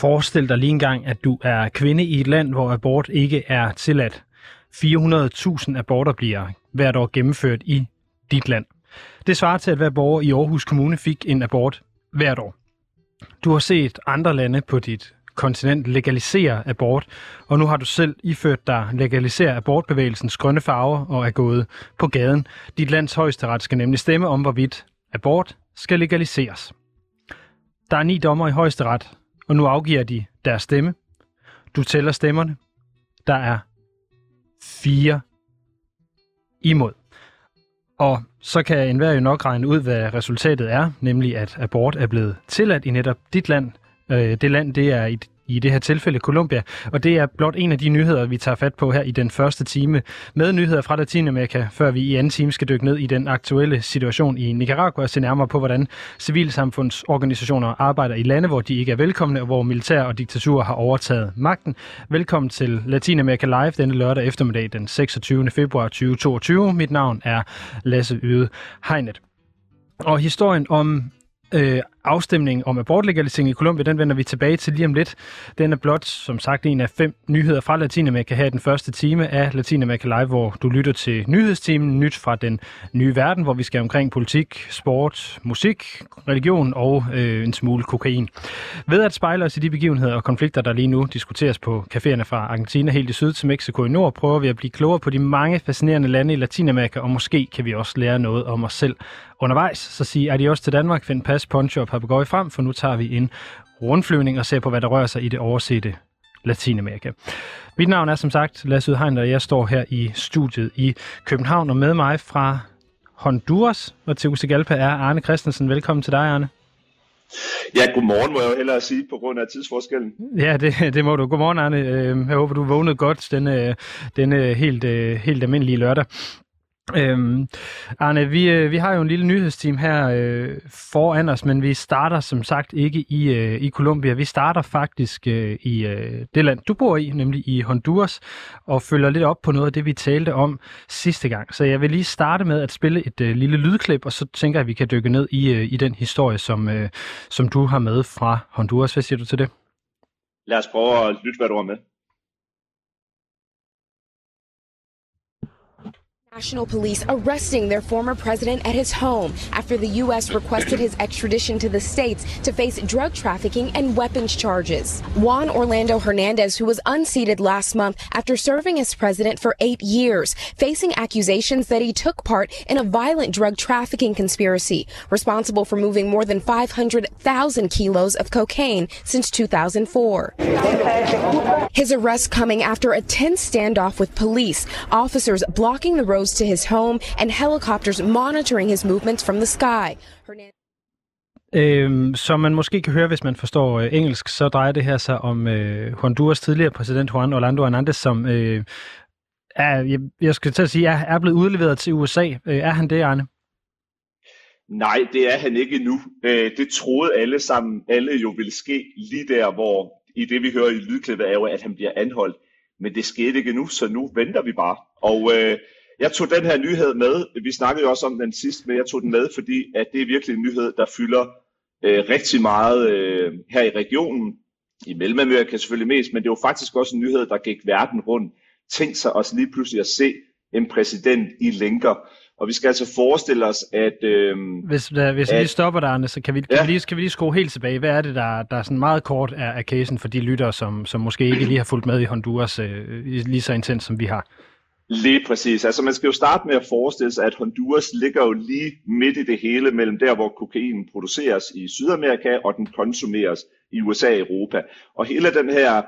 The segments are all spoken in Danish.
Forestil dig lige engang, at du er kvinde i et land, hvor abort ikke er tilladt. 400.000 aborter bliver hvert år gennemført i dit land. Det svarer til, at hver borger i Aarhus Kommune fik en abort hvert år. Du har set andre lande på dit kontinent legalisere abort, og nu har du selv iført dig legalisere abortbevægelsens grønne farver og er gået på gaden. Dit lands højesteret skal nemlig stemme om, hvorvidt abort skal legaliseres. Der er ni dommer i højesteret, og nu afgiver de deres stemme. Du tæller stemmerne. Der er fire imod. Og så kan enhver jo nok regne ud, hvad resultatet er, nemlig at abort er blevet tilladt i netop dit land. Øh, det land, det er i i det her tilfælde Colombia. Og det er blot en af de nyheder, vi tager fat på her i den første time med nyheder fra Latinamerika, før vi i anden time skal dykke ned i den aktuelle situation i Nicaragua og se nærmere på, hvordan civilsamfundsorganisationer arbejder i lande, hvor de ikke er velkomne, og hvor militær og diktatur har overtaget magten. Velkommen til Latinamerika Live denne lørdag eftermiddag den 26. februar 2022. Mit navn er Lasse Yde Hegnet. Og historien om øh, afstemning om abortlegalisering i Colombia, den vender vi tilbage til lige om lidt. Den er blot, som sagt, en af fem nyheder fra Latinamerika her i den første time af Latinamerika Live, hvor du lytter til nyhedstimen Nyt fra den nye verden, hvor vi skal omkring politik, sport, musik, religion og øh, en smule kokain. Ved at spejle os i de begivenheder og konflikter, der lige nu diskuteres på caféerne fra Argentina helt i syd til Mexico i nord, prøver vi at blive klogere på de mange fascinerende lande i Latinamerika, og måske kan vi også lære noget om os selv undervejs. Så sig adios til Danmark, find pas, poncho og papegøje frem, for nu tager vi en rundflyvning og ser på, hvad der rører sig i det oversete Latinamerika. Mit navn er som sagt Lasse Udhegn, og jeg står her i studiet i København, og med mig fra Honduras og Tegucigalpa er Arne Christensen. Velkommen til dig, Arne. Ja, godmorgen må jeg jo hellere sige, på grund af tidsforskellen. Ja, det, det må du. Godmorgen, Arne. Jeg håber, du vågnede godt denne, denne helt, helt almindelige lørdag. Øhm, Arne, vi, øh, vi har jo en lille nyhedsteam her øh, foran os, men vi starter som sagt ikke i, øh, i Colombia. Vi starter faktisk øh, i øh, det land, du bor i, nemlig i Honduras, og følger lidt op på noget af det, vi talte om sidste gang. Så jeg vil lige starte med at spille et øh, lille lydklip, og så tænker jeg, at vi kan dykke ned i, øh, i den historie, som, øh, som du har med fra Honduras. Hvad siger du til det? Lad os prøve at lytte, hvad du har med. National police arresting their former president at his home after the U.S. requested his extradition to the states to face drug trafficking and weapons charges. Juan Orlando Hernandez, who was unseated last month after serving as president for eight years, facing accusations that he took part in a violent drug trafficking conspiracy responsible for moving more than 500,000 kilos of cocaine since 2004. His arrest coming after a tense standoff with police, officers blocking the roads to his home and helicopters monitoring his movements from the sky. Øhm, som man måske kan høre, hvis man forstår øh, engelsk, så drejer det her sig om øh, Honduras tidligere præsident Juan Orlando Hernandez, som øh, er, jeg, jeg skal til at sige, er, er blevet udleveret til USA. Øh, er han det, Arne? Nej, det er han ikke nu. Øh, det troede alle sammen, alle jo ville ske lige der, hvor i det vi hører i lydklippet er jo, at han bliver anholdt. Men det skete ikke nu, så nu venter vi bare. Og øh, jeg tog den her nyhed med. Vi snakkede jo også om den sidst, men jeg tog den med, fordi at det er virkelig en nyhed, der fylder øh, rigtig meget øh, her i regionen. I Mellemamerika selvfølgelig mest, men det var faktisk også en nyhed, der gik verden rundt. Tænk sig også lige pludselig at se en præsident i lænker. Og vi skal altså forestille os, at... Øh, hvis der, hvis at, vi lige stopper der, Arne, så kan vi, kan, ja. vi lige, skal vi lige skrue helt tilbage. Hvad er det, der, der er sådan meget kort er, er casen for de lyttere, som, som måske ikke lige har fulgt med i Honduras øh, lige så intens, som vi har? Lige præcis. Altså man skal jo starte med at forestille sig, at Honduras ligger jo lige midt i det hele mellem der, hvor kokain produceres i Sydamerika, og den konsumeres i USA og Europa. Og hele den her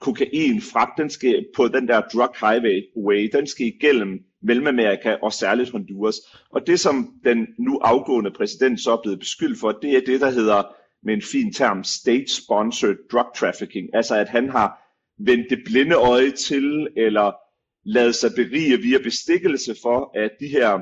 kokain fragt, den skal på den der drug highway, den skal igennem Mellemamerika og særligt Honduras. Og det, som den nu afgående præsident så er blevet beskyldt for, det er det, der hedder med en fin term state-sponsored drug trafficking. Altså at han har vendt det blinde øje til, eller lade sig berige via bestikkelse for, at de her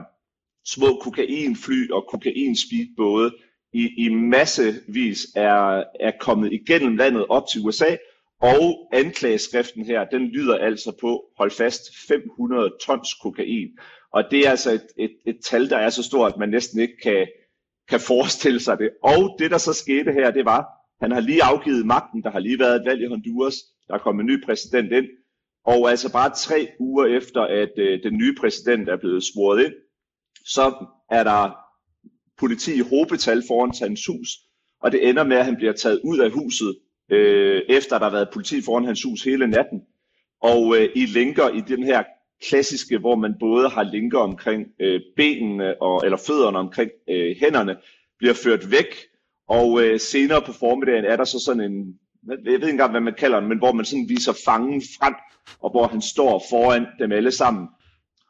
små kokainfly og kokainspeedbåde i, i massevis er, er kommet igennem landet op til USA, og anklageskriften her, den lyder altså på, hold fast, 500 tons kokain. Og det er altså et, et, et tal, der er så stort, at man næsten ikke kan, kan forestille sig det. Og det, der så skete her, det var, Han har lige afgivet magten, der har lige været et valg i Honduras, der er kommet en ny præsident ind, og altså bare tre uger efter, at øh, den nye præsident er blevet svoret ind, så er der politi i hobetal foran hans hus, og det ender med, at han bliver taget ud af huset, øh, efter der har været politi foran hans hus hele natten. Og øh, i linker i den her klassiske, hvor man både har linker omkring øh, benene og, eller fødderne omkring øh, hænderne, bliver ført væk. Og øh, senere på formiddagen er der så sådan en, jeg ved ikke engang, hvad man kalder den, men hvor man sådan viser fangen frem, og hvor han står foran dem alle sammen.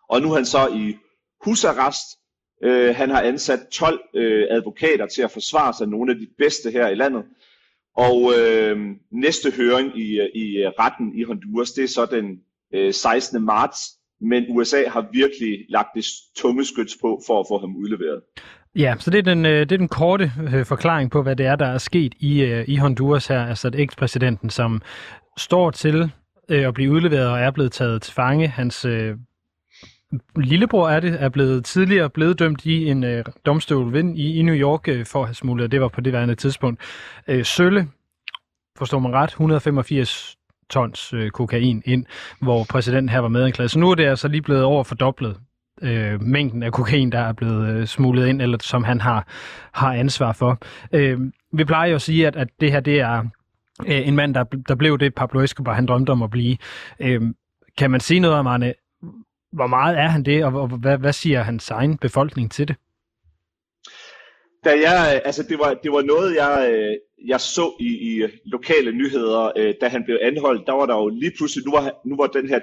Og nu er han så i husarrest. Øh, han har ansat 12 øh, advokater til at forsvare sig, nogle af de bedste her i landet. Og øh, næste høring i, i øh, retten i Honduras, det er så den øh, 16. marts, men USA har virkelig lagt det tunge skyts på for at få ham udleveret. Ja, så det er den, øh, det er den korte øh, forklaring på, hvad det er, der er sket i, øh, i Honduras her. Altså ekspræsidenten, som står til at blive udleveret og er blevet taget til fange. Hans øh, lillebror er det, er blevet tidligere blevet dømt i en øh, domstol i, i New York øh, for at have smuglet, det var på det værende tidspunkt, øh, sølle, forstår man ret, 185 tons øh, kokain ind, hvor præsidenten her var med i en klasse. Så nu er det altså lige blevet over fordoblet øh, mængden af kokain, der er blevet øh, smuglet ind, eller som han har, har ansvar for. Øh, vi plejer jo at sige, at, at det her det er øh, en mand, der, der blev det Pablo Escobar, han drømte om at blive. Øh, kan man sige noget om, Arne, hvor meget er han det, og, og hvad, hvad siger hans egen befolkning til det? Da jeg, altså det var, det var noget, jeg, øh, jeg så i, i øh, lokale nyheder, øh, da han blev anholdt, der var der jo lige pludselig, nu var, nu var den her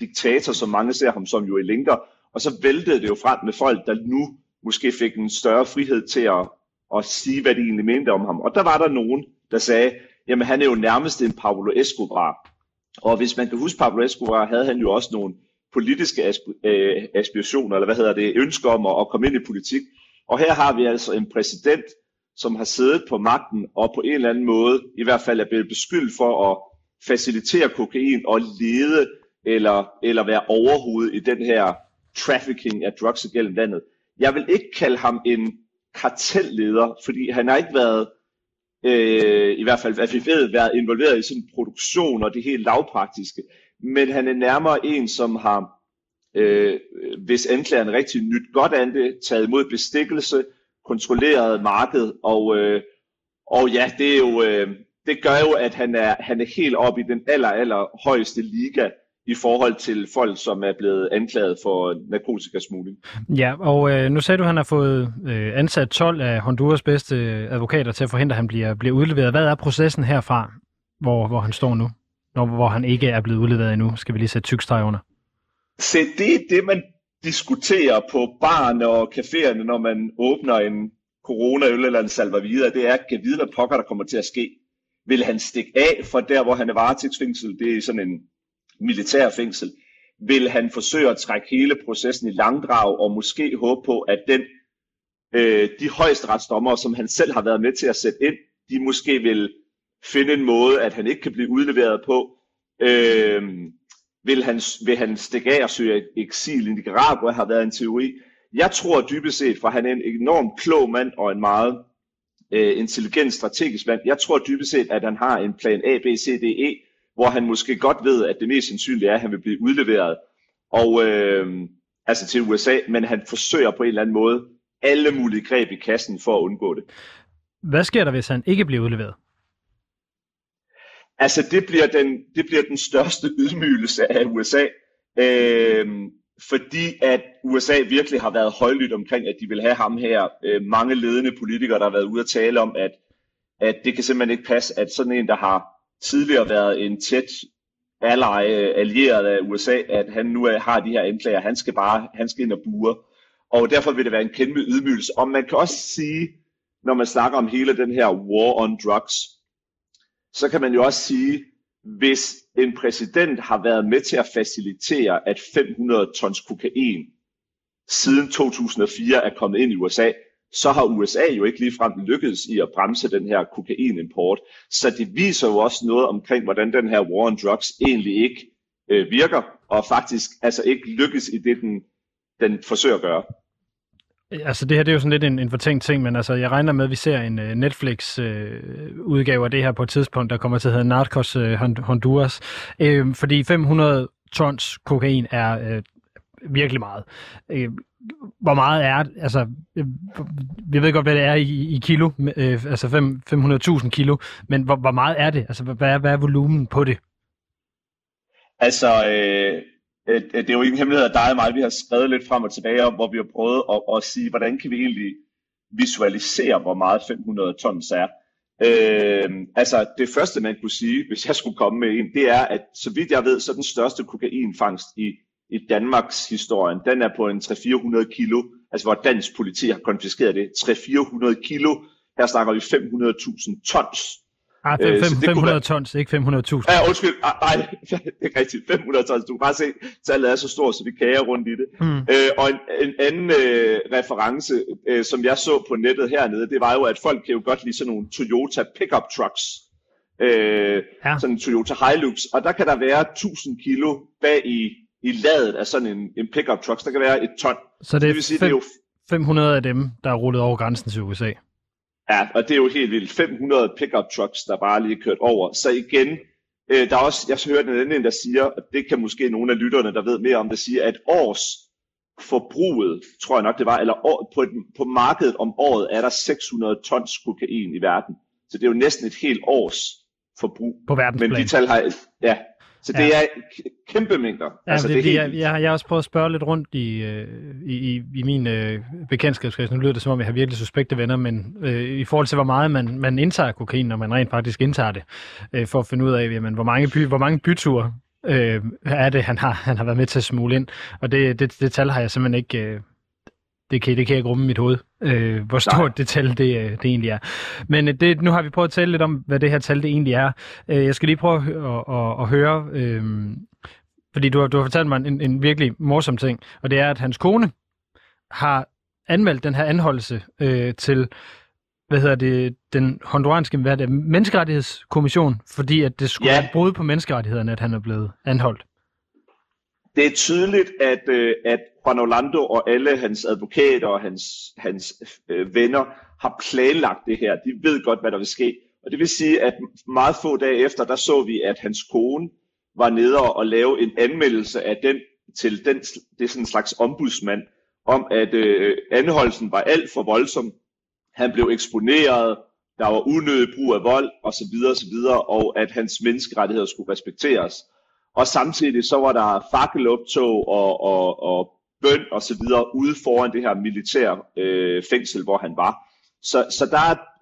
diktator, som mange ser ham som jo i linker, og så væltede det jo frem med folk, der nu måske fik en større frihed til at, at sige, hvad de egentlig mente om ham. Og der var der nogen, der sagde, jamen han er jo nærmest en Pablo Escobar. Og hvis man kan huske Pablo Escobar, havde han jo også nogle politiske øh, aspirationer, eller hvad hedder det, ønsker om at, at komme ind i politik. Og her har vi altså en præsident, som har siddet på magten og på en eller anden måde i hvert fald er blevet beskyldt for at facilitere kokain og lede eller, eller være overhovedet i den her trafficking af drugs igennem landet. Jeg vil ikke kalde ham en kartelleder, fordi han har ikke været, øh, i hvert fald hvad vi ved, været involveret i sådan produktion og det helt lavpraktiske. Men han er nærmere en, som har, øh, hvis anklageren rigtig nyt godt af det, taget imod bestikkelse, kontrolleret markedet, og, øh, og ja, det er jo, øh, det gør jo, at han er, han er helt oppe i den aller, aller højeste liga i forhold til folk, som er blevet anklaget for narkotikasmugling. Ja, og øh, nu sagde du, at han har fået øh, ansat 12 af Honduras bedste advokater til at forhindre, at han bliver, bliver udleveret. Hvad er processen herfra, hvor, hvor han står nu? Når, hvor han ikke er blevet udleveret endnu, skal vi lige sætte tykstreg under. Se, det er det, man diskuterer på barne og caféerne, når man åbner en corona-øl eller en salvavida, det er, at vide, hvad pokker der kommer til at ske. Vil han stikke af fra der, hvor han er varetægtsfængsel, det er sådan en militær fængsel, vil han forsøge at trække hele processen i langdrag og måske håbe på, at den, øh, de højesteretsdommere, som han selv har været med til at sætte ind, de måske vil finde en måde, at han ikke kan blive udleveret på. Øh, vil, han, vil han stikke af og søge eksil i Nicaragua, har været en teori. Jeg tror dybest set, for han er en enormt klog mand og en meget øh, intelligent strategisk mand, jeg tror dybest set, at han har en plan A, B, C, D, E, hvor han måske godt ved, at det mest sandsynlige er, at han vil blive udleveret og, øh, altså til USA, men han forsøger på en eller anden måde alle mulige greb i kassen for at undgå det. Hvad sker der, hvis han ikke bliver udleveret? Altså, det bliver den, det bliver den største ydmygelse af USA, øh, fordi at USA virkelig har været højlydt omkring, at de vil have ham her. Øh, mange ledende politikere, der har været ude at tale om, at, at det kan simpelthen ikke passe, at sådan en, der har tidligere været en tæt ally, allieret af USA, at han nu har de her anklager. Han skal bare han skal ind og bure. Og derfor vil det være en kæmpe ydmygelse. Og man kan også sige, når man snakker om hele den her war on drugs, så kan man jo også sige, hvis en præsident har været med til at facilitere, at 500 tons kokain siden 2004 er kommet ind i USA, så har USA jo ikke ligefrem lykkedes i at bremse den her kokainimport. Så det viser jo også noget omkring, hvordan den her war on drugs egentlig ikke øh, virker, og faktisk altså ikke lykkes i det, den, den forsøger at gøre. Altså det her det er jo sådan lidt en, en fortænkt ting, men altså jeg regner med, at vi ser en øh, uh, Netflix-udgave øh, uh, af det her på et tidspunkt, der kommer til at hedde Narcos uh, Honduras. Uh, fordi 500 tons kokain er uh, virkelig meget. Uh, hvor meget er altså øh, vi ved godt, hvad det er i, i kilo, uh, altså 500.000 kilo, men hvor, hvor meget er det? Altså hvad er, hvad er volumen på det? Altså, øh, øh, det er jo ingen hemmelighed, at dig og mig, vi har skrevet lidt frem og tilbage om, hvor vi har prøvet at, at sige, hvordan kan vi egentlig visualisere, hvor meget 500 tons er. Øh, altså det første, man kunne sige, hvis jeg skulle komme med en, det er, at så vidt jeg ved, så den største kokainfangst i, i Danmarks historien, den er på en 300-400 kilo, altså hvor dansk politi har konfiskeret det, 300-400 kilo. Her snakker vi 500.000 tons. Ah, 5, 5, 500 tons, ikke 500.000. Ja, undskyld. Nej, det er rigtigt. 500 tons. Du kan bare se, tallet er så stort, så vi kager rundt i det. Mm. Øh, og en, en anden øh, reference, øh, som jeg så på nettet hernede, det var jo, at folk kan jo godt lide sådan nogle Toyota pickup trucks. Øh, ja. Sådan en Toyota Hilux. Og der kan der være 1000 kilo bag i, i ladet af sådan en, en pickup trucks. Der kan være et ton. Så det, er, det vil sige, fem, det er jo 500 af dem, der er rullet over grænsen til USA. Ja, og det er jo helt vildt. 500 pickup trucks, der bare lige kørt over. Så igen, øh, der er også, jeg har hørt en anden, der siger, og det kan måske nogle af lytterne, der ved mere om det, siger, at års forbruget, tror jeg nok det var, eller år, på, et, på markedet om året er der 600 tons kokain i verden. Så det er jo næsten et helt års forbrug. På verdensplan. Men de tal har, ja, så det ja. er kæmpe mængder. Ja, altså, det, det er helt... jeg, jeg, jeg har også prøvet at spørge lidt rundt i, øh, i, i, i min øh, bekendtskabskreds. Nu lyder det som om, jeg har virkelig suspekte venner, men øh, i forhold til, hvor meget man, man indtager kokain, når man rent faktisk indtager det, øh, for at finde ud af, jamen, hvor mange, by, hvor mange byture øh, er det, han har, han har været med til at smule ind. Og det, det, det tal har jeg simpelthen ikke... Øh, det kan, det kan ikke rumme mit hoved, øh, hvor stort Nej. det tal det, øh, det egentlig er. Men øh, det, nu har vi prøvet at tale lidt om, hvad det her tal det egentlig er. Øh, jeg skal lige prøve at, at, at, at høre, øh, fordi du har, du har fortalt mig en, en virkelig morsom ting, og det er, at hans kone har anmeldt den her anholdelse øh, til hvad hedder det, den honduranske hvad det, menneskerettighedskommission, fordi at det skulle ja. være brud på menneskerettighederne, at han er blevet anholdt. Det er tydeligt, at, øh, at Juan Orlando og alle hans advokater og hans, hans øh, venner har planlagt det her. De ved godt, hvad der vil ske. Og det vil sige, at meget få dage efter, der så vi, at hans kone var nede og lave en anmeldelse af den til den, det er sådan en slags ombudsmand, om at øh, anholdelsen var alt for voldsom. Han blev eksponeret, der var unødig brug af vold osv. osv., og at hans menneskerettigheder skulle respekteres. Og samtidig så var der fakkeloptog og, og, og bøn og så videre ude foran det her militære øh, fængsel, hvor han var. Så, så der,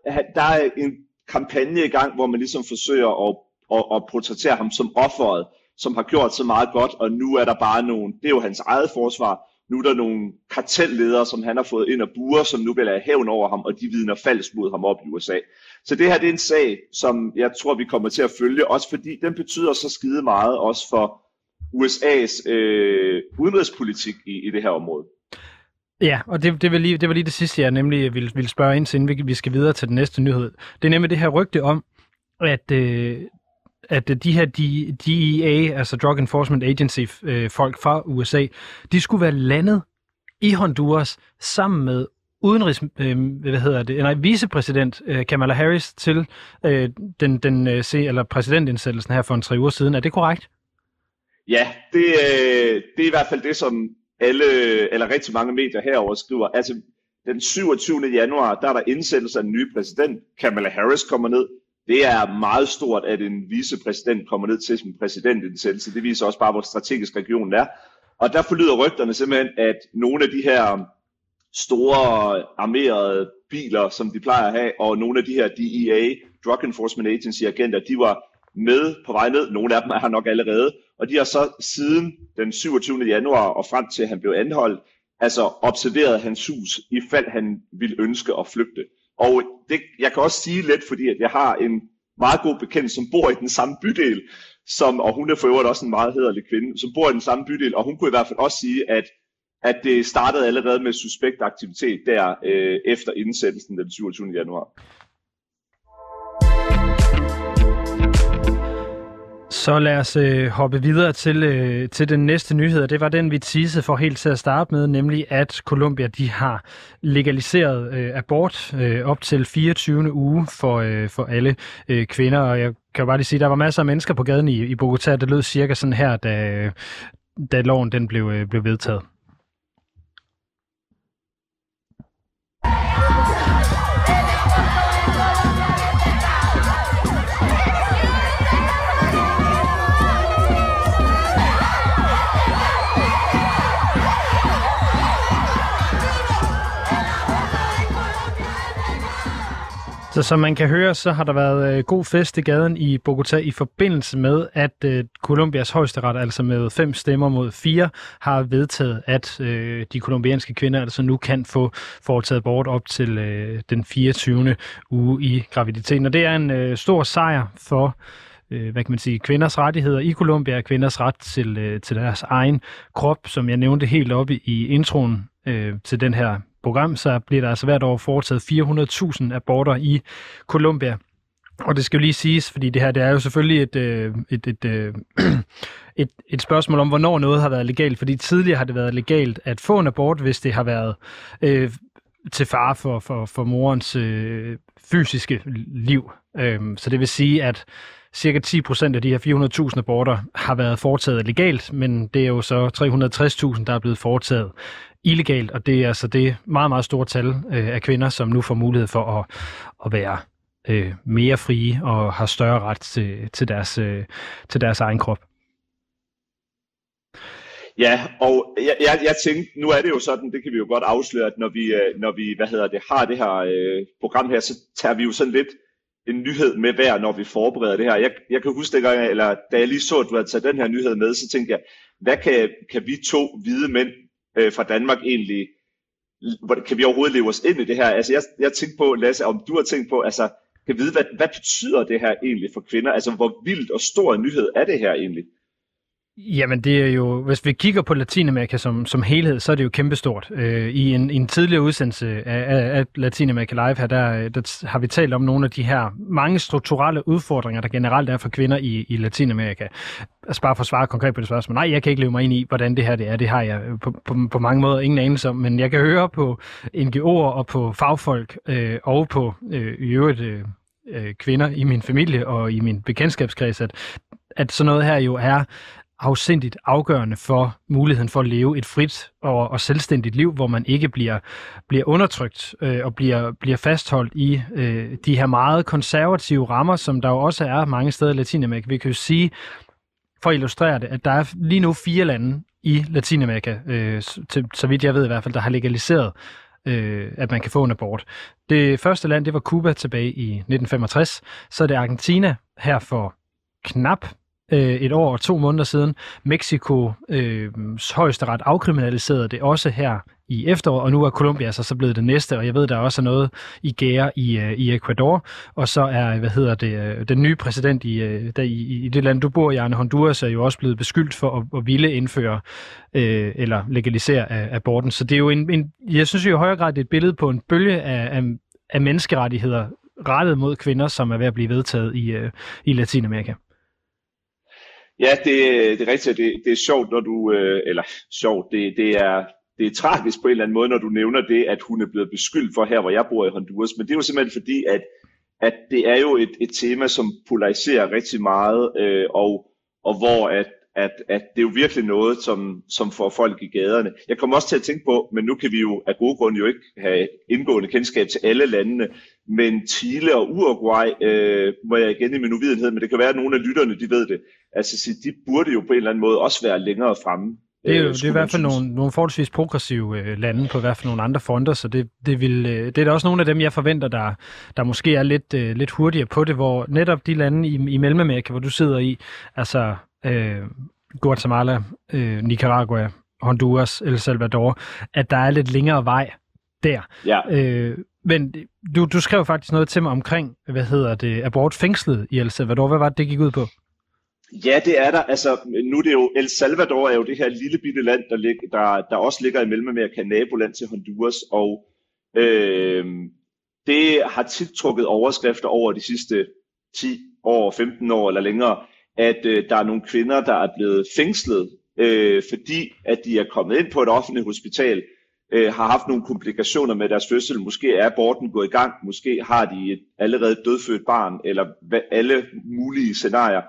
er, der er en kampagne i gang, hvor man ligesom forsøger at, at, at portrættere ham som offeret, som har gjort så meget godt, og nu er der bare nogen, det er jo hans eget forsvar, nu er der nogle kartelledere, som han har fået ind og buer, som nu vil have hævn over ham, og de vidner falsk mod ham op i USA. Så det her det er en sag, som jeg tror, vi kommer til at følge, også fordi den betyder så skide meget også for USA's øh, udenrigspolitik i, i det her område. Ja, og det, det, var lige, det var lige det sidste, jeg nemlig ville, ville spørge ind til, inden vi, vi skal videre til den næste nyhed. Det er nemlig det her rygte om, at, øh, at de her DEA, altså Drug Enforcement Agency øh, folk fra USA, de skulle være landet i Honduras sammen med udenrigs, øh, hvad hedder det, nej, vicepræsident øh, Kamala Harris til øh, den, den øh, eller præsidentindsættelsen her for en tre uger siden. Er det korrekt? Ja, det, øh, det er i hvert fald det, som alle, eller rigtig mange medier herover skriver. Altså, den 27. januar, der er der indsættelse af den nye præsident. Kamala Harris kommer ned. Det er meget stort, at en vicepræsident kommer ned til sin præsidentindsættelse. Det viser også bare, hvor strategisk regionen er. Og der forlyder rygterne simpelthen, at nogle af de her store armerede biler, som de plejer at have, og nogle af de her DEA, Drug Enforcement Agency agenter, de var med på vej ned. Nogle af dem er her nok allerede. Og de har så siden den 27. januar og frem til, at han blev anholdt, altså observeret hans hus, i fald han ville ønske at flygte. Og det, jeg kan også sige lidt, fordi at jeg har en meget god bekendt, som bor i den samme bydel, som, og hun er for øvrigt også en meget hederlig kvinde, som bor i den samme bydel, og hun kunne i hvert fald også sige, at, at det startede allerede med suspekt aktivitet der øh, efter indsættelsen den 27. januar. Så lad os øh, hoppe videre til, øh, til den næste nyhed. Det var den, vi teasede for helt til at starte med, nemlig at Colombia de har legaliseret øh, abort øh, op til 24. uge for, øh, for alle øh, kvinder. Og jeg kan jo bare lige sige, at der var masser af mennesker på gaden i, i Bogotá. Det lød cirka sådan her, da, da loven den blev, øh, blev vedtaget. Så som man kan høre, så har der været øh, god fest i gaden i Bogota i forbindelse med, at øh, Colombias højesteret, altså med fem stemmer mod fire, har vedtaget, at øh, de kolumbianske kvinder altså nu kan få foretaget bort op til øh, den 24. uge i graviditeten. Og det er en øh, stor sejr for øh, hvad kan man sige, kvinders rettigheder i Colombia, kvinders ret til, øh, til deres egen krop, som jeg nævnte helt oppe i introen øh, til den her program, så bliver der altså hvert år foretaget 400.000 aborter i Colombia. Og det skal jo lige siges, fordi det her det er jo selvfølgelig et, øh, et, et, øh, et, et spørgsmål om, hvornår noget har været legalt. Fordi tidligere har det været legalt at få en abort, hvis det har været øh, til fare for, for, for morens øh, fysiske liv. Øh, så det vil sige, at cirka 10% af de her 400.000 aborter har været foretaget legalt, men det er jo så 360.000, der er blevet foretaget illegalt, og det er altså det meget, meget store tal øh, af kvinder, som nu får mulighed for at, at være øh, mere frie og har større ret til, til, deres, øh, til deres egen krop. Ja, og jeg, jeg, jeg tænkte, nu er det jo sådan, det kan vi jo godt afsløre, at når vi, øh, når vi hvad hedder det, har det her øh, program her, så tager vi jo sådan lidt en nyhed med hver, når vi forbereder det her. Jeg, jeg kan huske dengang, eller da jeg lige så, at du havde taget den her nyhed med, så tænkte jeg, hvad kan, kan vi to hvide mænd øh, fra Danmark egentlig, kan vi overhovedet leve os ind i det her? Altså jeg, jeg tænkte på, Lasse, om du har tænkt på, altså kan vide, hvad, hvad betyder det her egentlig for kvinder? Altså hvor vildt og stor en nyhed er det her egentlig? Jamen det er jo, hvis vi kigger på Latinamerika som, som helhed, så er det jo kæmpestort. Øh, I en, en tidligere udsendelse af, af, af Latinamerika Live her, der, øh, der har vi talt om nogle af de her mange strukturelle udfordringer, der generelt er for kvinder i, i Latinamerika. Altså bare for at svare konkret på det spørgsmål. Nej, jeg kan ikke leve mig ind i, hvordan det her det er. Det har jeg på, på, på mange måder ingen anelse om, men jeg kan høre på NGO'er og på fagfolk øh, og på øh, i øvrigt øh, øh kvinder i min familie og i min bekendtskabskreds, at, at sådan noget her jo er afsindigt afgørende for muligheden for at leve et frit og, og selvstændigt liv, hvor man ikke bliver, bliver undertrykt øh, og bliver, bliver fastholdt i øh, de her meget konservative rammer, som der jo også er mange steder i Latinamerika. Vi kan jo sige, for at illustrere det, at der er lige nu fire lande i Latinamerika, øh, til, så vidt jeg ved i hvert fald, der har legaliseret øh, at man kan få en abort. Det første land, det var Cuba tilbage i 1965. Så er det Argentina her for knap øh, et år og to måneder siden. Mexico øh, højesteret afkriminaliserede det også her i efteråret, og nu er Colombia så, så blevet det næste, og jeg ved, der er også noget i gære i, øh, i Ecuador, og så er, hvad hedder det, øh, den nye præsident i, øh, der i, i det land, du bor i, Arne Honduras, er jo også blevet beskyldt for at, at ville indføre øh, eller legalisere af, aborten. Så det er jo en, en, jeg synes jo i højere grad, det er et billede på en bølge af, af, af menneskerettigheder rettet mod kvinder, som er ved at blive vedtaget i, øh, i Latinamerika. Ja, det, det er rigtigt. Det, det er sjovt, når du... Øh, eller sjovt, det, det, er, det er tragisk på en eller anden måde, når du nævner det, at hun er blevet beskyldt for her, hvor jeg bor i Honduras. Men det er jo simpelthen fordi, at, at det er jo et, et tema, som polariserer rigtig meget, øh, og, og hvor at, at, at det er jo virkelig noget, som, som får folk i gaderne. Jeg kommer også til at tænke på, men nu kan vi jo af gode grunde jo ikke have indgående kendskab til alle landene, men Chile og Uruguay, øh, må jeg igen i min uvidenhed, men det kan være, at nogle af lytterne, de ved det. Altså, de burde jo på en eller anden måde også være længere fremme. Det er jo det er i hvert fald nogle, nogle forholdsvis progressive øh, lande på i hvert fald nogle andre fronter, så det, det, vil, øh, det er da også nogle af dem, jeg forventer, der, der måske er lidt, øh, lidt hurtigere på det, hvor netop de lande i, i Mellemamerika, hvor du sidder i, altså øh, Guatemala, øh, Nicaragua, Honduras, El Salvador, at der er lidt længere vej der. Ja. Øh, men du, du skrev faktisk noget til mig omkring, hvad hedder det, abortfængslet i El Salvador. Hvad var det, det gik ud på? Ja, det er der. Altså, nu er det jo, El Salvador er jo det her lille bitte land, der, lig, der, der også ligger i Mellemamerika, naboland til Honduras, og øh, det har tit trukket overskrifter over de sidste 10 år, 15 år eller længere, at øh, der er nogle kvinder, der er blevet fængslet, øh, fordi at de er kommet ind på et offentligt hospital, øh, har haft nogle komplikationer med deres fødsel. Måske er aborten gået i gang, måske har de et allerede dødfødt barn, eller alle mulige scenarier,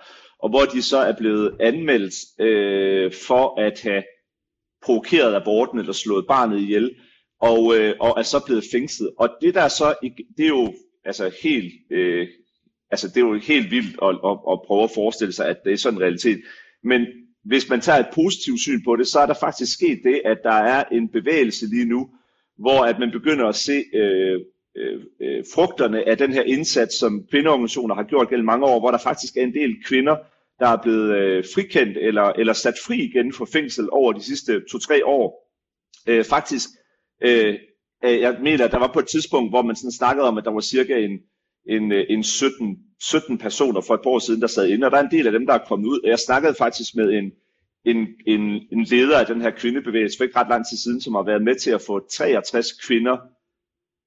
og hvor de så er blevet anmeldt øh, for at have provokeret aborten eller slået barnet ihjel, og, øh, og er så blevet fængslet. Og det der så, det er jo altså helt, øh, altså det er jo helt vildt at, at, at prøve at forestille sig, at det er sådan en realitet. Men hvis man tager et positivt syn på det, så er der faktisk sket det, at der er en bevægelse lige nu, hvor at man begynder at se øh, øh, øh frugterne af den her indsats, som kvindeorganisationer har gjort gennem mange år, hvor der faktisk er en del kvinder, der er blevet øh, frikendt eller, eller sat fri igen fra fængsel over de sidste to-tre år. Øh, faktisk, øh, øh jeg mener, at der var på et tidspunkt, hvor man sådan snakkede om, at der var cirka en, en, øh, en 17, 17 personer for et par år siden, der sad inde, og der er en del af dem, der er kommet ud. Jeg snakkede faktisk med en, en, en, en leder af den her kvindebevægelse for ikke ret lang tid siden, som har været med til at få 63 kvinder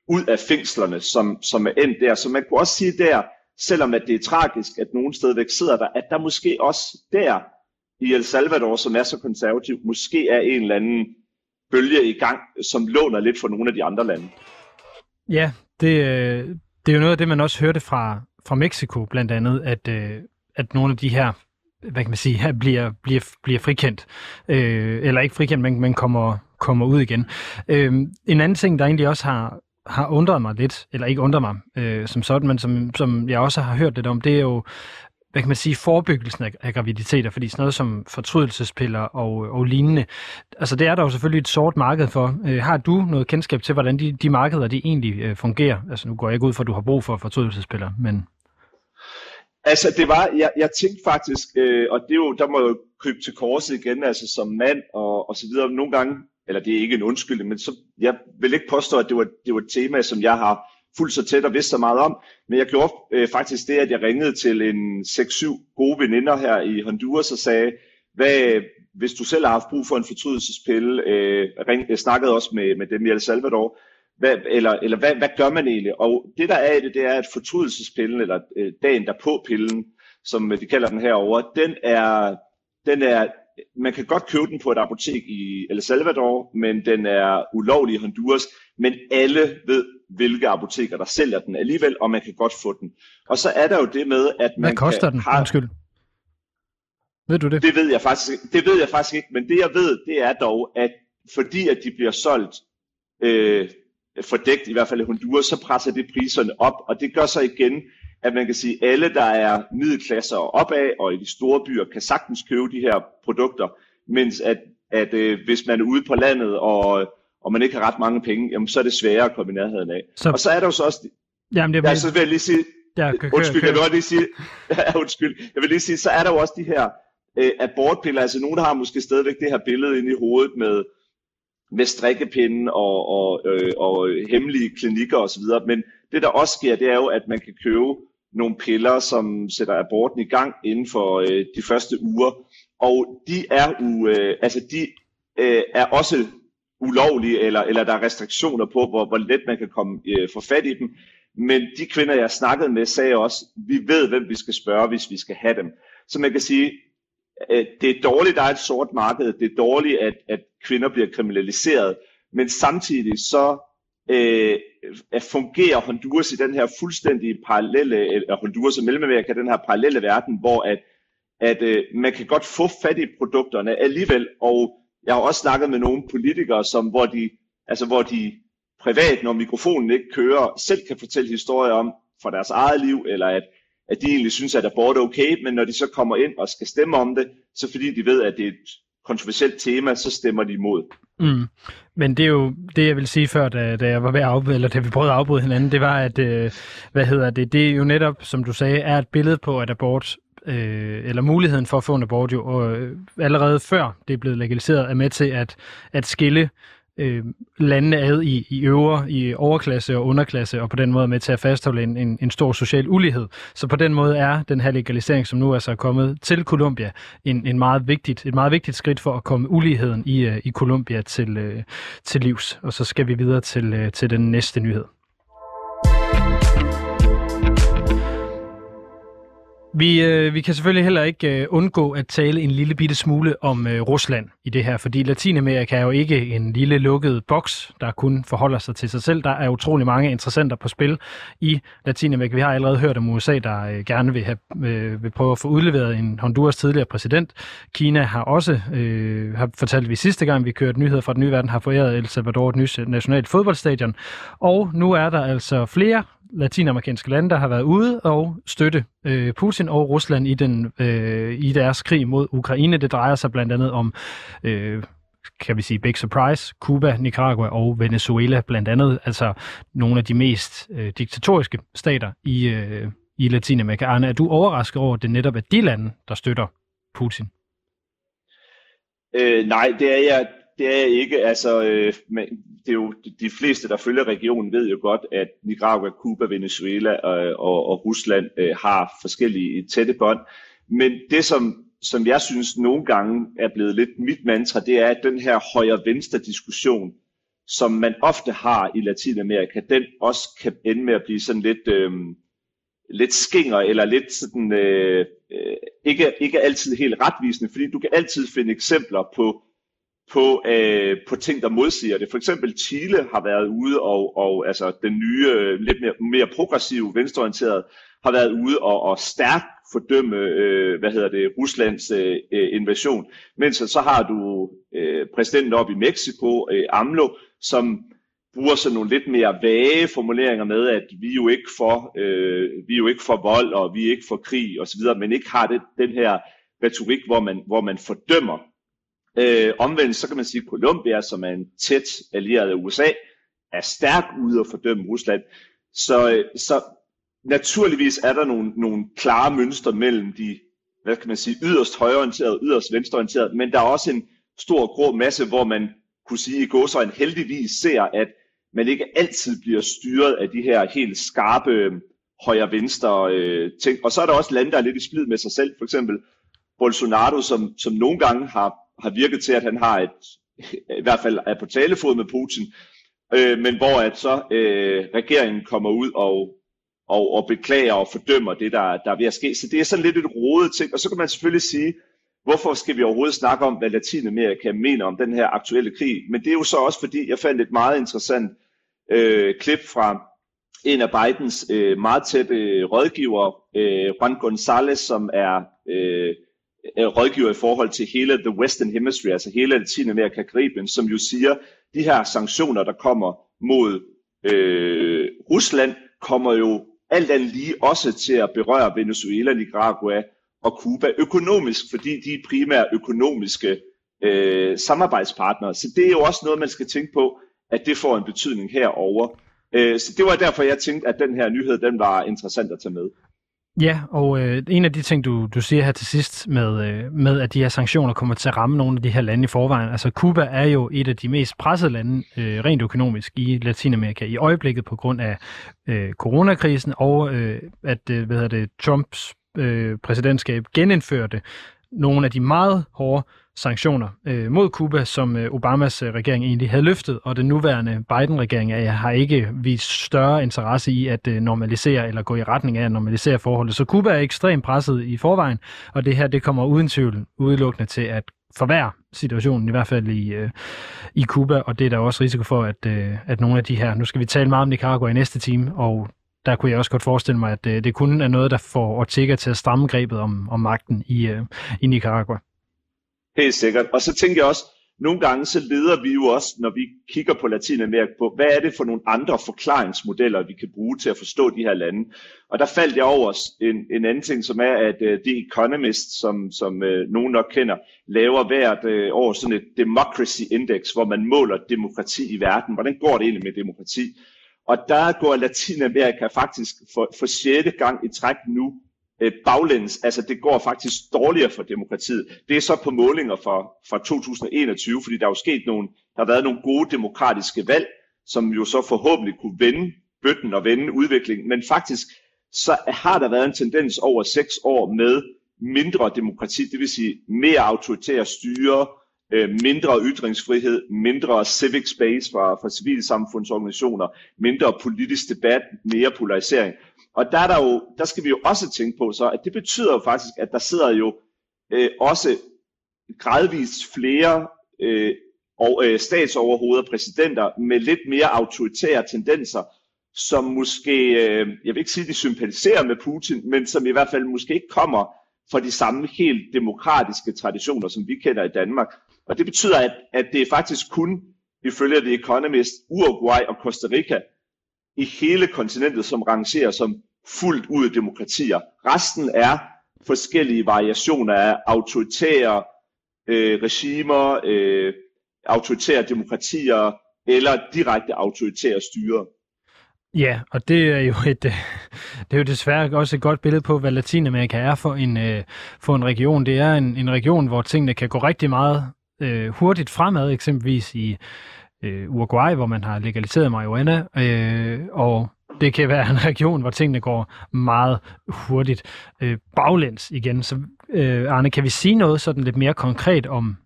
ud af fængslerne, som, som er endt der. Så man kunne også sige der, selvom at det er tragisk, at nogen stadigvæk sidder der, at der måske også der i El Salvador, som er så konservativ, måske er en eller anden bølge i gang, som låner lidt for nogle af de andre lande. Ja, det, øh, det er jo noget af det, man også hørte fra, fra Mexico blandt andet, at, øh, at nogle af de her hvad kan man sige, her bliver, bliver, bliver frikendt. Øh, eller ikke frikendt, men, men kommer, kommer ud igen. Øh, en anden ting, der egentlig også har, har undret mig lidt, eller ikke undret mig øh, som sådan, men som, som jeg også har hørt lidt om, det er jo, hvad kan man sige, forebyggelsen af, af graviditeter, fordi sådan noget som fortrydelsespiller og, og lignende, altså det er der jo selvfølgelig et sort marked for. Øh, har du noget kendskab til, hvordan de, de markeder de egentlig øh, fungerer? Altså nu går jeg ikke ud for, at du har brug for fortrydelsespiller, men... Altså det var, jeg, jeg tænkte faktisk, øh, og det er jo, der må jeg jo krybe til korset igen, altså som mand og, og så videre. Nogle gange eller det er ikke en undskyldning, men så, jeg vil ikke påstå, at det var, det var et tema, som jeg har fuldt så tæt og vidst så meget om. Men jeg gjorde øh, faktisk det, at jeg ringede til en 6-7 gode veninder her i Honduras og sagde, hvad, hvis du selv har haft brug for en fortrydelsespille, øh, ring, jeg snakkede også med, med dem i El Salvador, hvad, eller, eller hvad, hvad gør man egentlig? Og det der er i det, det er, at fortrydelsespillen, eller øh, dagen derpå pillen, som de kalder den herover, den er, den er man kan godt købe den på et apotek i El Salvador, men den er ulovlig i Honduras. Men alle ved, hvilke apoteker, der sælger den alligevel, og man kan godt få den. Og så er der jo det med, at man Hvad koster kan, den? Har... Undskyld. Ved du det? Det ved, jeg faktisk, det ved jeg faktisk ikke, men det jeg ved, det er dog, at fordi at de bliver solgt øh, fordækt, i hvert fald i Honduras, så presser det priserne op, og det gør så igen, at man kan sige, at alle, der er middelklasser og opad, og i de store byer, kan sagtens købe de her produkter, mens at, at øh, hvis man er ude på landet, og, og man ikke har ret mange penge, jamen, så er det sværere at komme i nærheden af. Så... Og så er der jo så også... Jamen, det er... Ja, så vil jeg lige sige... Ja, kør, undskyld, kør. jeg vil lige sige... ja, undskyld. Jeg vil lige sige, så er der jo også de her øh, abortpiller. Altså, nogen har måske stadigvæk det her billede inde i hovedet med, med strikkepinde og, og, øh, og hemmelige klinikker osv., men det der også sker, det er jo, at man kan købe nogle piller, som sætter aborten i gang inden for øh, de første uger. Og de er, u, øh, altså de, øh, er også ulovlige, eller, eller der er restriktioner på, hvor, hvor let man kan komme øh, for fat i dem. Men de kvinder, jeg snakkede med, sagde også, vi ved, hvem vi skal spørge, hvis vi skal have dem. Så man kan sige, øh, det er dårligt, der er et sort marked. Det er dårligt, at, at kvinder bliver kriminaliseret. Men samtidig så øh, at fungere Honduras i den her fuldstændig parallelle, eller Honduras og Mellemamerika, den her parallelle verden, hvor at, at øh, man kan godt få fat i produkterne alligevel, og jeg har også snakket med nogle politikere, som, hvor, de, altså, hvor de privat, når mikrofonen ikke kører, selv kan fortælle historier om fra deres eget liv, eller at, at de egentlig synes, at abort er okay, men når de så kommer ind og skal stemme om det, så fordi de ved, at det er et kontroversielt tema, så stemmer de imod. Mm. Men det er jo det, jeg vil sige før, da, da jeg var ved at afbryde, eller da vi prøvede at afbryde hinanden, det var, at, øh, hvad hedder det, det er jo netop, som du sagde, er et billede på, at abort øh, eller muligheden for at få en abort jo, og øh, allerede før det er blevet legaliseret, er med til at, at skille øh, landene ad i, i øvre, i overklasse og underklasse, og på den måde med til at fastholde en, en, en stor social ulighed. Så på den måde er den her legalisering, som nu altså er kommet til Colombia, en, en meget vigtigt, et meget vigtigt skridt for at komme uligheden i, øh, i Colombia til, øh, til livs. Og så skal vi videre til, øh, til den næste nyhed. Vi, øh, vi kan selvfølgelig heller ikke øh, undgå at tale en lille bitte smule om øh, Rusland i det her, fordi Latinamerika er jo ikke en lille lukket boks, der kun forholder sig til sig selv. Der er utrolig mange interessenter på spil i Latinamerika. Vi har allerede hørt om USA, der øh, gerne vil, have, øh, vil prøve at få udleveret en Honduras tidligere præsident. Kina har også, øh, har fortalt vi sidste gang, vi kørte nyheder fra den nye verden, har foræret El Salvador et nyt nationalt fodboldstadion. Og nu er der altså flere latinamerikanske lande, der har været ude og støtte øh, Putin og Rusland i, den, øh, i deres krig mod Ukraine. Det drejer sig blandt andet om, øh, kan vi sige, big surprise, Cuba, Nicaragua og Venezuela blandt andet. Altså nogle af de mest øh, diktatoriske stater i, øh, i Latinamerika. Arne, er du overrasket over, at det netop er de lande, der støtter Putin? Øh, nej, det er jeg det er ikke. Altså, øh, men det er jo de fleste, der følger regionen, ved jo godt, at Nicaragua, Cuba, Venezuela og, og, og Rusland øh, har forskellige øh, tætte bånd. Men det, som, som jeg synes nogle gange er blevet lidt mit mantra, det er, at den her højre-venstre diskussion, som man ofte har i Latinamerika, den også kan ende med at blive sådan lidt, øh, lidt skinger, eller lidt sådan, øh, øh, ikke, ikke altid helt retvisende, fordi du kan altid finde eksempler på på, øh, på ting, der modsiger det. For eksempel Chile har været ude, og, og altså den nye, øh, lidt mere, mere progressive, venstreorienterede, har været ude og, og stærkt fordømme, øh, hvad hedder det, Ruslands øh, øh invasion. Mens så har du øh, præsidenten op i Mexico, øh, AMLO, som bruger sådan nogle lidt mere vage formuleringer med, at vi er jo ikke for, øh, vi er jo ikke for vold, og vi er ikke for krig osv., men ikke har det, den her retorik, hvor man, hvor man fordømmer Øh, omvendt så kan man sige, at Colombia, som er en tæt allieret af USA, er stærkt ude at fordømme Rusland. Så, øh, så naturligvis er der nogle, nogle klare mønstre mellem de hvad kan man sige, yderst højorienterede, og yderst venstreorienterede, men der er også en stor grå masse, hvor man kunne sige i går så en heldigvis ser, at man ikke altid bliver styret af de her helt skarpe øh, højre-venstre øh, ting. Og så er der også lande, der er lidt i splid med sig selv. For eksempel Bolsonaro, som, som nogle gange har har virket til, at han har et, i hvert fald er på talefod med Putin, øh, men hvor at så øh, regeringen kommer ud og, og, og beklager og fordømmer det, der, der er ved at ske. Så det er sådan lidt et rodet ting, og så kan man selvfølgelig sige, hvorfor skal vi overhovedet snakke om, hvad Latinamerika mener om den her aktuelle krig? Men det er jo så også, fordi jeg fandt et meget interessant øh, klip fra en af Bidens øh, meget tætte rådgiver, øh, Juan González, som er øh, Øh, rådgiver i forhold til hele the Western Hemisphere, altså hele Latinamerika og Karibien, som jo siger, de her sanktioner, der kommer mod øh, Rusland, kommer jo alt andet lige også til at berøre Venezuela, Nicaragua og Cuba økonomisk, fordi de er primært økonomiske øh, samarbejdspartnere. Så det er jo også noget, man skal tænke på, at det får en betydning herover. Øh, så det var derfor, jeg tænkte, at den her nyhed den var interessant at tage med. Ja, og øh, en af de ting, du, du siger her til sidst med, øh, med, at de her sanktioner kommer til at ramme nogle af de her lande i forvejen. Altså Cuba er jo et af de mest pressede lande øh, rent økonomisk i Latinamerika i øjeblikket på grund af øh, coronakrisen og øh, at øh, hvad hedder det, Trumps øh, præsidentskab genindførte nogle af de meget hårde sanktioner øh, mod Cuba, som øh, Obamas øh, regering egentlig havde løftet, og den nuværende Biden-regering øh, har ikke vist større interesse i at øh, normalisere eller gå i retning af at normalisere forholdet. Så Cuba er ekstremt presset i forvejen, og det her det kommer uden tvivl udelukkende til at forværre situationen, i hvert fald i, øh, i Cuba, og det er der også risiko for, at, øh, at nogle af de her, nu skal vi tale meget om Nicaragua i næste time, og der kunne jeg også godt forestille mig, at øh, det kun er noget, der får Ortega til at stramme grebet om, om magten i, øh, i Nicaragua. Helt sikkert. Og så tænker jeg også, nogle gange så leder vi jo også, når vi kigger på Latinamerika, på, hvad er det for nogle andre forklaringsmodeller, vi kan bruge til at forstå de her lande. Og der faldt jeg over en, en anden ting, som er, at uh, The Economist, som, som uh, nogen nok kender, laver hvert uh, år sådan et democracy index, hvor man måler demokrati i verden. Hvordan går det egentlig med demokrati? Og der går Latinamerika faktisk for, for sjette gang i træk nu øh, baglæns. Altså det går faktisk dårligere for demokratiet. Det er så på målinger fra, fra 2021, fordi der er jo sket nogle, der har været nogle gode demokratiske valg, som jo så forhåbentlig kunne vende bøtten og vende udviklingen. Men faktisk så har der været en tendens over seks år med mindre demokrati, det vil sige mere autoritære styre, øh, mindre ytringsfrihed, mindre civic space for, for civilsamfundsorganisationer, mindre politisk debat, mere polarisering. Og der, er der, jo, der skal vi jo også tænke på så, at det betyder jo faktisk, at der sidder jo øh, også gradvist flere øh, og, øh, statsoverhoveder, præsidenter med lidt mere autoritære tendenser, som måske, øh, jeg vil ikke sige, de sympatiserer med Putin, men som i hvert fald måske ikke kommer fra de samme helt demokratiske traditioner, som vi kender i Danmark. Og det betyder, at, at det er faktisk kun, ifølge The Economist, Uruguay og Costa Rica i hele kontinentet, som rangerer som fuldt ud demokratier. Resten er forskellige variationer af autoritære øh, regimer, øh, autoritære demokratier eller direkte autoritære styre. Ja, og det er jo et, øh, det er jo desværre også et godt billede på, hvad Latinamerika er for en, øh, for en region. Det er en, en region, hvor tingene kan gå rigtig meget øh, hurtigt fremad, eksempelvis i øh, Uruguay, hvor man har legaliseret marihuana, øh, og det kan være en region, hvor tingene går meget hurtigt øh, baglæns igen. Så øh, Arne, kan vi sige noget sådan lidt mere konkret om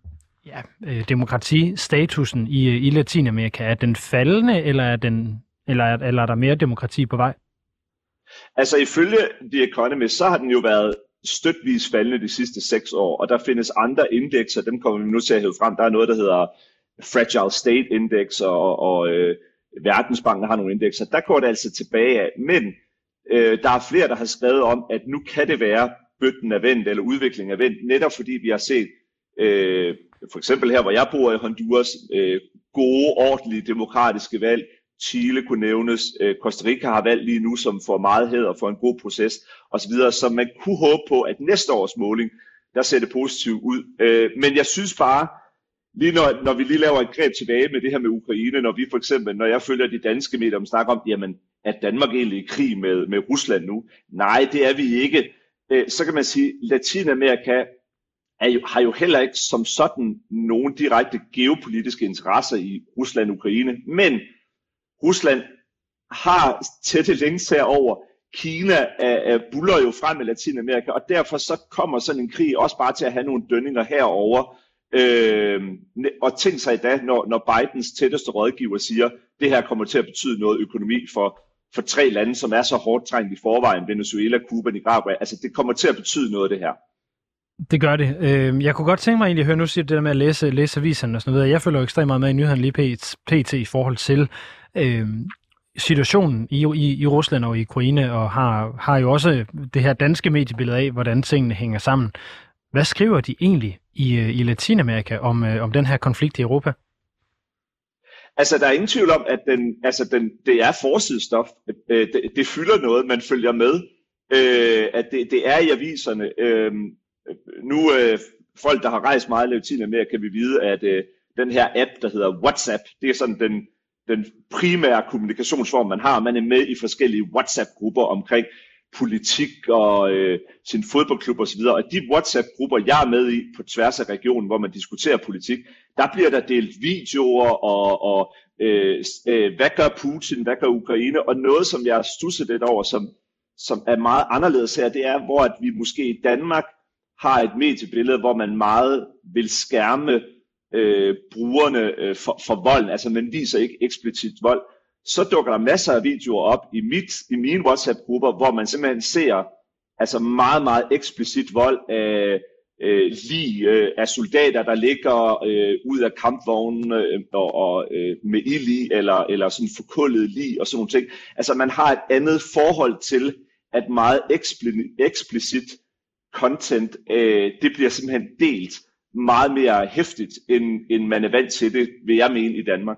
ja, øh, demokratistatusen i, øh, i Latinamerika? Er den faldende, eller er, den, eller, er, eller er der mere demokrati på vej? Altså ifølge The Economist, så har den jo været støtvis faldende de sidste seks år, og der findes andre indekser, dem kommer vi nu til at hæve frem. Der er noget, der hedder Fragile State Index, og, og øh, Verdensbanken har nogle indekser. Der går det altså tilbage af. Men øh, der er flere, der har skrevet om, at nu kan det være, bøtten er vendt, eller udviklingen er vendt, netop fordi vi har set, øh, for eksempel her, hvor jeg bor i Honduras, øh, gode, ordentlige, demokratiske valg. Chile kunne nævnes, øh, Costa Rica har valgt lige nu, som får meget hæder for en god proces osv., så man kunne håbe på, at næste års måling, der ser det positivt ud. Øh, men jeg synes bare, lige når, når vi lige laver et greb tilbage med det her med Ukraine, når vi for eksempel, når jeg følger de danske medier, om snakker om, jamen, er Danmark egentlig i krig med, med Rusland nu? Nej, det er vi ikke. Øh, så kan man sige, Latinamerika er jo, har jo heller ikke som sådan nogen direkte geopolitiske interesser i Rusland og Ukraine, men Rusland har tætte links herover. Kina er, er buller jo frem i Latinamerika, og derfor så kommer sådan en krig også bare til at have nogle dønninger herover. Øh, og tænk sig i dag, når, når Bidens tætteste rådgiver siger, det her kommer til at betyde noget økonomi for, for tre lande, som er så hårdt trængt i forvejen, Venezuela, Cuba, Nicaragua. Altså det kommer til at betyde noget det her. Det gør det. Øhm, jeg kunne godt tænke mig egentlig at høre, nu siger det der med at læse, læse aviserne og sådan noget. Jeg følger jo ekstremt meget med i nyhederne lige pt. i forhold til øh, situationen i, i, i Rusland og i Ukraine, og har, har jo også det her danske mediebillede af, hvordan tingene hænger sammen. Hvad skriver de egentlig i, øh, i Latinamerika om, øh, om den her konflikt i Europa? Altså, der er ingen tvivl om, at den, altså den, det er forsidestof. Øh, det, det fylder noget, man følger med. Øh, at det, det er i aviserne. Øh, nu, øh, folk, der har rejst meget i Latinamerika, kan vi vide, at øh, den her app, der hedder WhatsApp, det er sådan den, den primære kommunikationsform, man har. Man er med i forskellige WhatsApp-grupper omkring politik og øh, sin fodboldklub osv. Og de WhatsApp-grupper, jeg er med i på tværs af regionen, hvor man diskuterer politik, der bliver der delt videoer og, og øh, øh, hvad gør Putin, hvad gør Ukraine, og noget, som jeg stusser stusset lidt over, som, som er meget anderledes her, det er, hvor at vi måske i Danmark har et mediebillede, hvor man meget vil skærme øh, brugerne øh, for, for vold, altså man viser ikke eksplicit vold, så dukker der masser af videoer op i, mit, i mine WhatsApp-grupper, hvor man simpelthen ser altså meget, meget eksplicit vold af øh, lige øh, af soldater, der ligger øh, ud af kampvognen øh, og, og øh, med ild i, eller, eller sådan forkullet lige og sådan nogle ting. Altså man har et andet forhold til, at meget eksplicit content, øh, det bliver simpelthen delt meget mere hæftigt, end, end man er vant til det, vil jeg mene, i Danmark.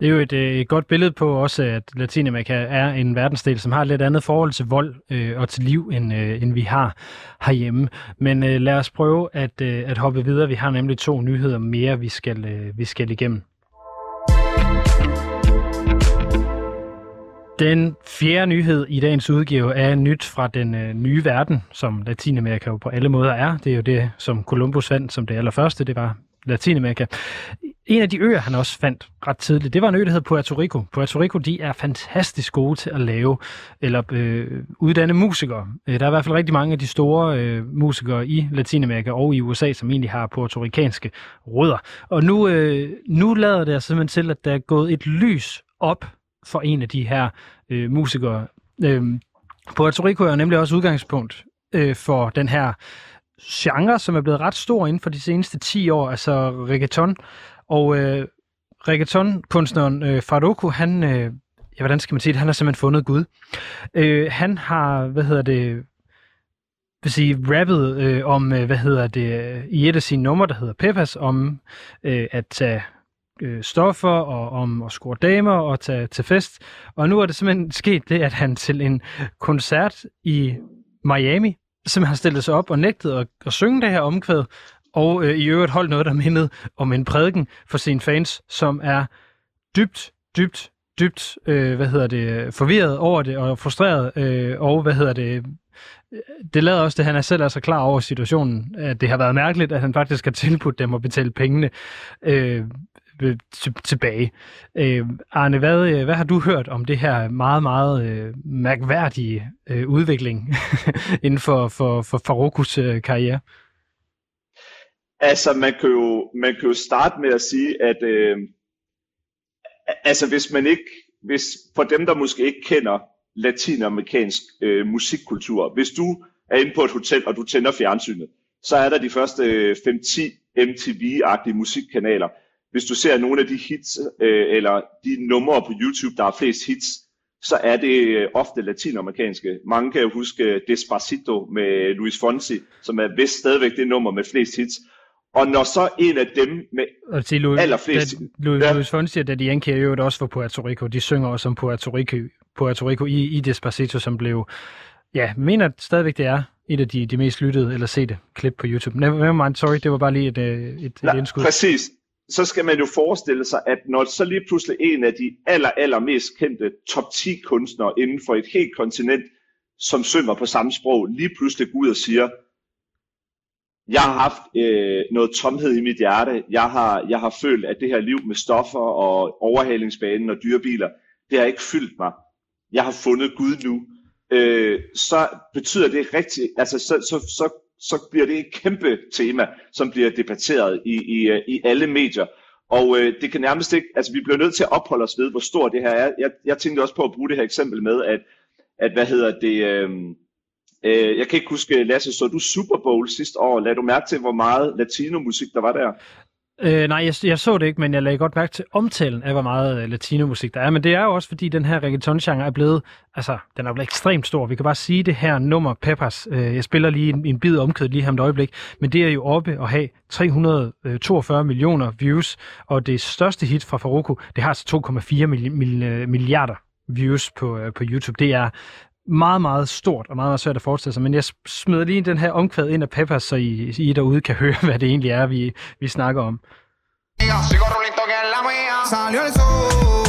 Det er jo et, øh, et godt billede på også, at Latinamerika er en verdensdel, som har et lidt andet forhold til vold øh, og til liv, end, øh, end vi har herhjemme. Men øh, lad os prøve at, øh, at hoppe videre. Vi har nemlig to nyheder mere, vi skal, øh, vi skal igennem. Den fjerde nyhed i dagens udgave er nyt fra den øh, nye verden, som Latinamerika jo på alle måder er. Det er jo det, som Columbus fandt som det allerførste. Det var Latinamerika. En af de øer, han også fandt ret tidligt, det var en ø, der hedder Puerto Rico. Puerto Rico, de er fantastisk gode til at lave eller øh, uddanne musikere. Øh, der er i hvert fald rigtig mange af de store øh, musikere i Latinamerika og i USA, som egentlig har puertorikanske rødder. Og nu, øh, nu lader det altså simpelthen til, at der er gået et lys op for en af de her øh, musikere. Øh, Puerto Rico er nemlig også udgangspunkt øh, for den her genre, som er blevet ret stor inden for de seneste 10 år, altså reggaeton. Og øh, reggaeton-kunstneren øh, Faruko, han, øh, ja, hvordan skal man sige det, han har simpelthen fundet Gud. Øh, han har, hvad hedder det, vil sige, rappet øh, om, øh, hvad hedder det, øh, i et af sine numre, der hedder Pepas, om øh, at tage øh, stoffer og om at score damer og tage til fest. Og nu er det simpelthen sket det, at han til en koncert i Miami simpelthen stillede sig op og nægtede at, at synge det her omkvæd, og øh, i øvrigt holdt noget, der mindede om en prædiken for sine fans, som er dybt, dybt, dybt, øh, hvad hedder det, forvirret over det og frustreret, øh, og hvad hedder det, det lader også, at han er selv altså klar over situationen, at det har været mærkeligt, at han faktisk har tilbudt dem at betale pengene. Øh, Øh, tilbage. Øh, Arne, hvad, øh, hvad har du hørt om det her meget, meget øh, mærkværdige øh, udvikling inden for, for, for Farokus øh, karriere? Altså, man kan, jo, man kan jo starte med at sige, at øh, altså, hvis man ikke, hvis for dem, der måske ikke kender latinamerikansk øh, musikkultur, hvis du er inde på et hotel, og du tænder fjernsynet, så er der de første øh, 5-10 MTV-agtige musikkanaler, hvis du ser nogle af de hits, øh, eller de numre på YouTube, der har flest hits, så er det øh, ofte latinamerikanske. Mange kan jo huske Despacito med Luis Fonsi, som er vist stadigvæk det nummer med flest hits. Og når så en af dem med og til Louis, allerflest... Da, Louis, ja. Luis Fonsi og Daddy Yankee er jo også fra Puerto Rico. De synger også om Puerto Rico, Puerto Rico i, i Despacito, som blev... Ja, mener stadigvæk, det er et af de, de mest lyttede eller sete klip på YouTube. Never mind, sorry, det var bare lige et, øh, et, et, et indskud. Præcis så skal man jo forestille sig, at når så lige pludselig en af de aller, aller mest kendte top 10 kunstnere inden for et helt kontinent, som synger på samme sprog, lige pludselig går ud og siger, jeg har haft øh, noget tomhed i mit hjerte, jeg har, jeg har følt, at det her liv med stoffer og overhalingsbanen og dyrebiler, det har ikke fyldt mig. Jeg har fundet Gud nu. Øh, så betyder det rigtigt, altså så, så, så så bliver det et kæmpe tema, som bliver debatteret i, i, øh, i alle medier. Og øh, det kan nærmest ikke, altså vi bliver nødt til at opholde os ved, hvor stor det her er. Jeg, jeg tænkte også på at bruge det her eksempel med, at, at hvad hedder det, øh, øh, jeg kan ikke huske, Lasse, så du Super Bowl sidste år, lad du mærke til, hvor meget latinomusik der var der? Øh, nej, jeg, jeg så det ikke, men jeg lagde godt mærke til omtalen af, hvor meget øh, latinomusik der er. Men det er jo også, fordi den her reggaeton-genre er blevet, altså, den er blevet ekstremt stor. Vi kan bare sige det her nummer, Peppers. Øh, jeg spiller lige en, en bid omkødet lige her om et øjeblik, men det er jo oppe at have 342 øh, millioner views, og det største hit fra Faruko, det har altså 2,4 mil, mil, milliarder views på, øh, på YouTube. Det er meget, meget stort og meget, meget svært at forestille sig. Men jeg smider lige den her omkvæd ind af Peppers, så I, I derude kan høre, hvad det egentlig er, vi, vi snakker om. Salió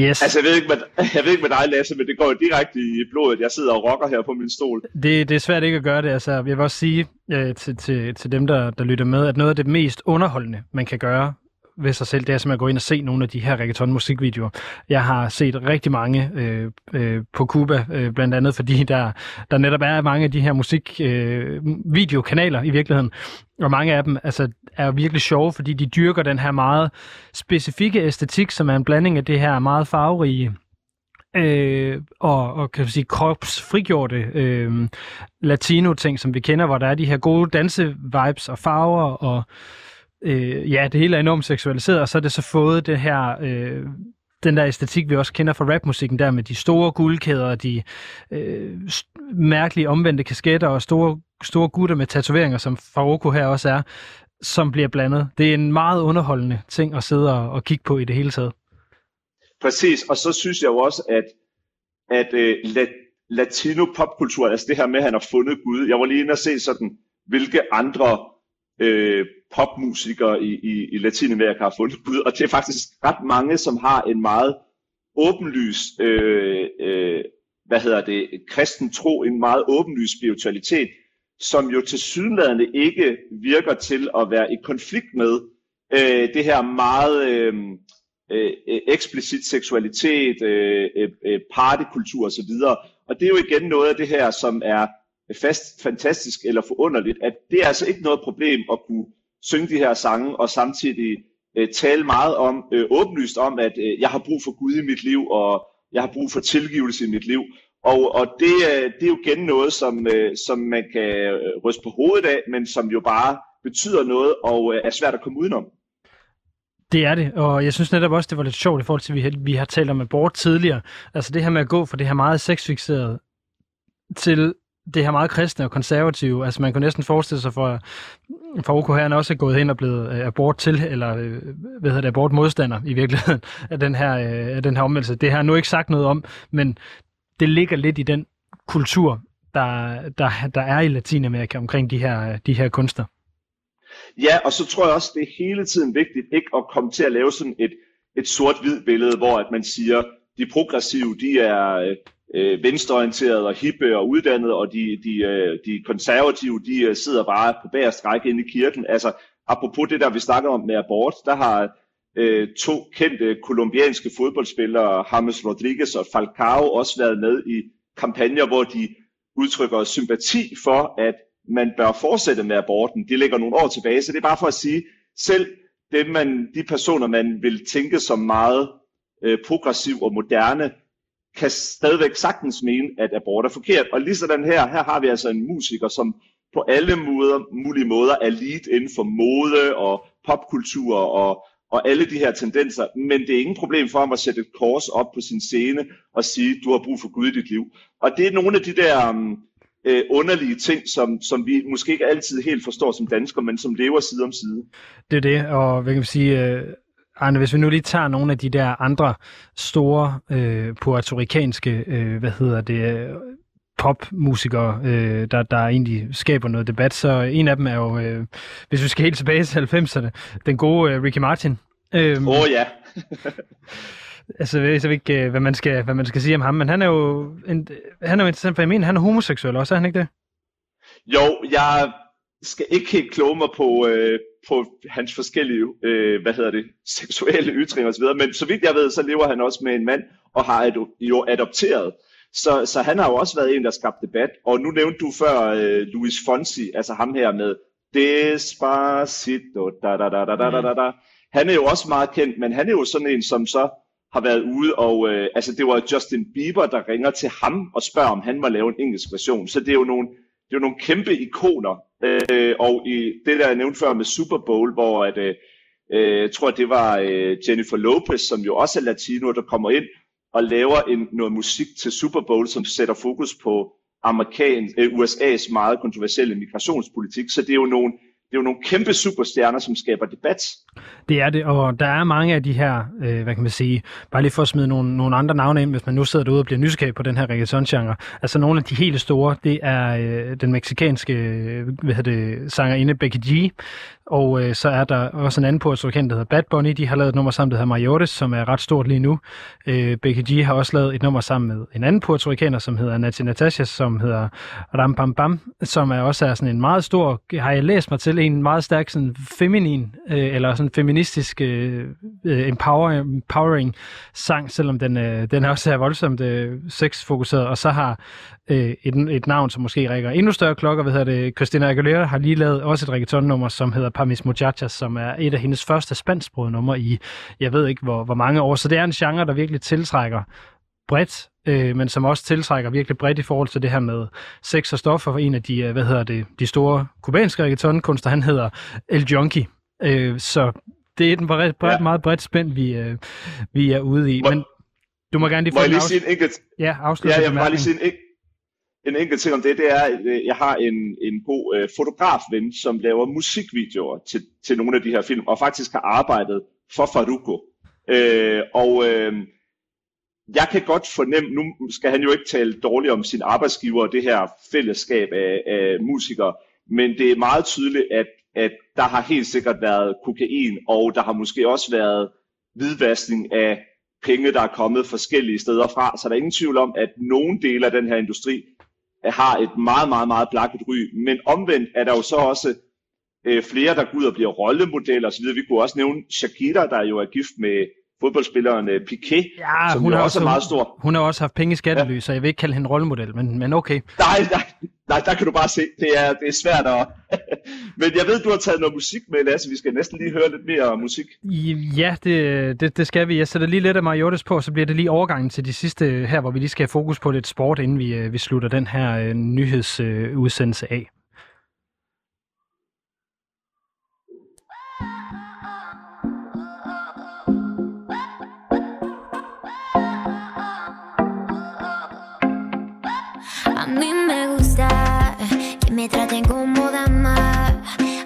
Yes. Altså, jeg ved, ikke, med, jeg ved ikke med dig, Lasse, men det går direkte i blodet. Jeg sidder og rocker her på min stol. Det, det er svært ikke at gøre det. Altså, jeg vil også sige øh, til, til, til dem, der, der lytter med, at noget af det mest underholdende, man kan gøre ved sig selv, det er simpelthen at gå ind og se nogle af de her reggaeton musikvideoer. Jeg har set rigtig mange øh, øh, på Cuba, øh, blandt andet fordi der, der netop er mange af de her musikvideokanaler øh, i virkeligheden, og mange af dem altså, er virkelig sjove, fordi de dyrker den her meget specifikke æstetik, som er en blanding af det her meget farverige øh, og, og kan man sige kropsfrigjorte øh, latino-ting, som vi kender, hvor der er de her gode danse-vibes og farver og øh, ja, det hele er enormt seksualiseret, og så er det så fået det her, øh, den der æstetik, vi også kender fra rapmusikken, der med de store guldkæder, og de øh, mærkelige omvendte kasketter og store, store gutter med tatoveringer, som Faruko her også er. som bliver blandet. Det er en meget underholdende ting at sidde og, og kigge på i det hele taget. Præcis, og så synes jeg jo også, at, at øh, lat- latino popkultur, altså det her med, at han har fundet Gud, jeg var lige inde og se sådan, hvilke andre øh, popmusikere i, i, i Latinamerika har fundet ud, og det er faktisk ret mange, som har en meget åbenlys, øh, øh, hvad hedder det, kristen tro, en meget åbenlys spiritualitet, som jo til sydlandene ikke virker til at være i konflikt med øh, det her meget øh, øh, øh eksplicit seksualitet, øh, øh, øh partykultur osv. Og det er jo igen noget af det her, som er fast, fantastisk eller forunderligt, at det er altså ikke noget problem at kunne synge de her sange og samtidig øh, tale meget om, øh, åbenlyst om, at øh, jeg har brug for Gud i mit liv, og jeg har brug for tilgivelse i mit liv. Og, og det, øh, det er jo igen noget, som, øh, som man kan øh, ryste på hovedet af, men som jo bare betyder noget og øh, er svært at komme udenom. Det er det, og jeg synes netop også, det var lidt sjovt i forhold til, at vi, vi har talt om abort tidligere. Altså det her med at gå fra det her meget sexfixerede til det her meget kristne og konservative. Altså man kunne næsten forestille sig for, for OK her, også er gået hen og blevet øh, abort til, eller øh, hvad hedder det, abort modstander i virkeligheden af den her, øh, af den her omvendelse. Det har jeg nu ikke sagt noget om, men det ligger lidt i den kultur, der, der, der er i Latinamerika omkring de her, de her kunster. Ja, og så tror jeg også, det er hele tiden vigtigt ikke at komme til at lave sådan et, et sort-hvid billede, hvor at man siger, de progressive, de er øh, øh, venstreorienterede og hippe og uddannede, og de, de, øh, de konservative, de øh, sidder bare på bagerst række inde i kirken. Altså, apropos det der, vi snakker om med abort, der har øh, to kendte kolumbianske fodboldspillere, James Rodriguez og Falcao, også været med i kampagner, hvor de udtrykker sympati for, at man bør fortsætte med aborten. Det ligger nogle år tilbage, så det er bare for at sige, selv dem man, de personer, man vil tænke som meget øh, progressiv og moderne, kan stadigvæk sagtens mene, at abort er forkert. Og lige sådan her, her har vi altså en musiker, som på alle måder, mulige måder er lead inden for mode og popkultur og, og alle de her tendenser, men det er ingen problem for ham at sætte et kors op på sin scene og sige, du har brug for Gud i dit liv. Og det er nogle af de der mm, øh, underlige ting, som, som vi måske ikke altid helt forstår som danskere, men som lever side om side. Det er det, og hvad kan man sige, øh, Arne, hvis vi nu lige tager nogle af de der andre store øh, puertorikanske, øh, hvad hedder det, popmusikere, øh, der, der egentlig skaber noget debat, så en af dem er jo, øh, hvis vi skal helt tilbage til 90'erne, den gode øh, Ricky Martin. Øhm, Åh oh, ja. altså, jeg ved ikke, øh, hvad man, skal, hvad man skal sige om ham, men han er jo, en, han er jo interessant, for jeg mener, han er homoseksuel også, er han ikke det? Jo, jeg skal ikke helt kloge mig på, øh, på hans forskellige, øh, hvad hedder det, seksuelle ytringer osv., men så vidt jeg ved, så lever han også med en mand, og har jo adopteret. Så, så han har jo også været en, der skabte debat, og nu nævnte du før øh, Luis Fonsi, altså ham her med Despacito, da da da da da da da da. Han er jo også meget kendt, men han er jo sådan en, som så har været ude, og øh, altså det var Justin Bieber, der ringer til ham og spørger, om han må lave en engelsk version. Så det er jo nogle, det er jo nogle kæmpe ikoner, Øh, og i det, der jeg nævnte før med Super Bowl, hvor at, øh, øh, jeg tror, det var øh, Jennifer Lopez, som jo også er latino, der kommer ind og laver en, noget musik til Super Bowl, som sætter fokus på amerikansk, øh, USA's meget kontroversielle migrationspolitik. Så det er jo nogle det er jo nogle kæmpe superstjerner, som skaber debat. Det er det, og der er mange af de her, øh, hvad kan man sige, bare lige for at smide nogle, nogle andre navne ind, hvis man nu sidder derude og bliver nysgerrig på den her reggaeton-genre. Altså nogle af de helt store, det er øh, den meksikanske, øh, hvad hedder det, sangerinde Becky G, og øh, så er der også en anden portoricaner, altså, der hedder Bad Bunny. De har lavet et nummer sammen, der hedder Mayores, som er ret stort lige nu. Øh, Becky G har også lavet et nummer sammen med en anden portoricaner, som hedder Nati Natasha, som hedder Ram Bam Bam, som er også er sådan en meget stor, har jeg læst mig til, en meget stærk sådan feminin, øh, eller sådan feministisk øh, øh empower, empowering sang, selvom den, øh, den også er voldsomt øh, sexfokuseret. Og så har øh, et, et navn, som måske rækker endnu større klokker, hvad hedder det, Christina Aguilera har lige lavet også et reggaeton-nummer, som hedder Pamis Muchachas, som er et af hendes første spansksprogede numre i, jeg ved ikke hvor, hvor mange år. Så det er en genre, der virkelig tiltrækker bredt, øh, men som også tiltrækker virkelig bredt i forhold til det her med sex og stoffer. En af de, øh, hvad hedder det, de store kubanske reggaeton-kunster, han hedder El Junkie. Øh, så det er et bredt, bredt, ja. meget bredt spænd, vi, øh, vi er ude i. Men du må gerne lige få må jeg lige sige en enkelt... Ja, afslut. Ja, jeg vil bare lige sige en, en enkelt ting om det, det er, at øh, jeg har en, en god øh, fotografven, som laver musikvideoer til, til nogle af de her film, og faktisk har arbejdet for Faruko. Øh, og øh, jeg kan godt fornemme, nu skal han jo ikke tale dårligt om sin arbejdsgiver og det her fællesskab af, af musikere, men det er meget tydeligt, at, at der har helt sikkert været kokain, og der har måske også været hvidvaskning af penge, der er kommet forskellige steder fra. Så der er ingen tvivl om, at nogle dele af den her industri Øh, har et meget, meget, meget blakket ry. Men omvendt er der jo så også øh, flere, der går ud og bliver rollemodeller osv. Vi kunne også nævne Shakira, der jo er gift med fodboldspilleren øh, Piqué, ja, som hun jo er også er meget stor. Hun har også haft penge i skattely, ja. så jeg vil ikke kalde hende rollemodel, men, men okay. Nej, nej, nej, der kan du bare se, det er, det er svært at... men jeg ved, du har taget noget musik med, Lasse. Vi skal næsten lige høre lidt mere musik. Ja, det, det, det skal vi. Jeg sætter lige lidt af Mariottes på, så bliver det lige overgangen til de sidste her, hvor vi lige skal have fokus på lidt sport, inden vi, øh, vi slutter den her uh, nyhedsudsendelse af. A mí me gusta que me traten como dama,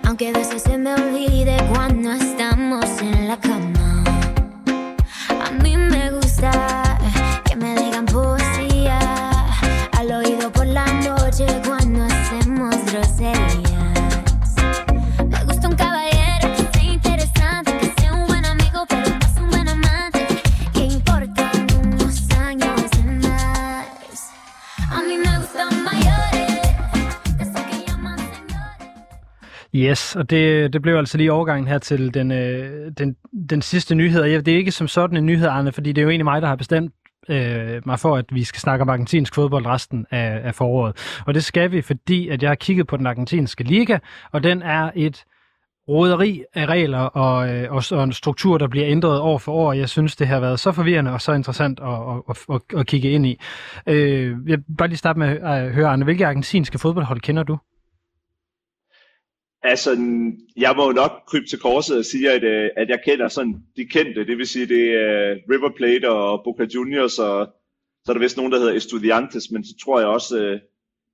aunque a veces se me olvide cuando estamos en la cama. Yes, og det, det blev altså lige overgangen her til den, øh, den, den sidste nyhed. Ja, det er ikke som sådan en nyhed, Arne, fordi det er jo egentlig mig, der har bestemt øh, mig for, at vi skal snakke om argentinsk fodbold resten af, af foråret. Og det skal vi, fordi at jeg har kigget på den argentinske liga, og den er et roderi af regler og, øh, og, og en struktur, der bliver ændret år for år. Jeg synes, det har været så forvirrende og så interessant at, at, at, at, at kigge ind i. Øh, jeg vil bare lige starte med at høre, Arne, hvilke argentinske fodboldhold kender du? Altså, jeg må jo nok krybe til korset og sige, at, øh, at jeg kender sådan de kendte, det vil sige, det er øh, River Plate og Boca Juniors, og så er der vist nogen, der hedder Estudiantes, men så tror jeg også, øh,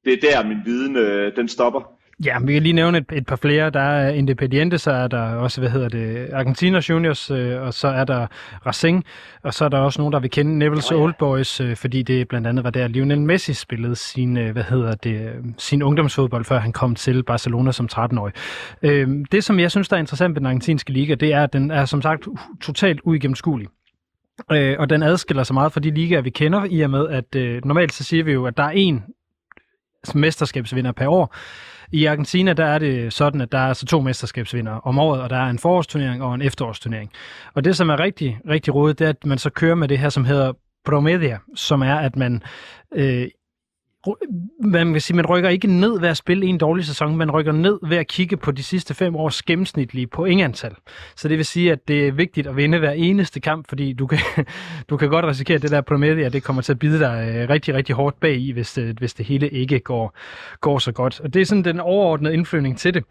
det er der, min viden, den stopper. Ja, vi kan lige nævne et, et par flere. Der er Independiente, så er der også, hvad hedder det, Argentina Juniors, øh, og så er der Racing, og så er der også nogen, der vil kende Neville's Nå ja. Old Boys, øh, fordi det blandt andet var der Lionel Messi spillede sin, øh, hvad hedder det, sin ungdomsfodbold, før han kom til Barcelona som 13-årig. Øh, det, som jeg synes, der er interessant ved den argentinske liga, det er, at den er som sagt totalt uigennemskuelig. Øh, og den adskiller sig meget fra de ligaer, vi kender, i og med, at øh, normalt så siger vi jo, at der er en mesterskabsvinder per år. I Argentina der er det sådan, at der er altså to mesterskabsvinder om året, og der er en forårsturnering og en efterårsturnering. Og det, som er rigtig, rigtig rodet, det er, at man så kører med det her, som hedder Promedia, som er, at man øh, man kan sige, man rykker ikke ned ved at spille en dårlig sæson, man rykker ned ved at kigge på de sidste fem års gennemsnitlige pointantal. Så det vil sige, at det er vigtigt at vinde hver eneste kamp, fordi du kan, du kan godt risikere, at det der Promedia, det kommer til at bide dig øh, rigtig, rigtig hårdt bag i, hvis det, hvis det hele ikke går, går så godt. Og det er sådan den overordnede indflyvning til det.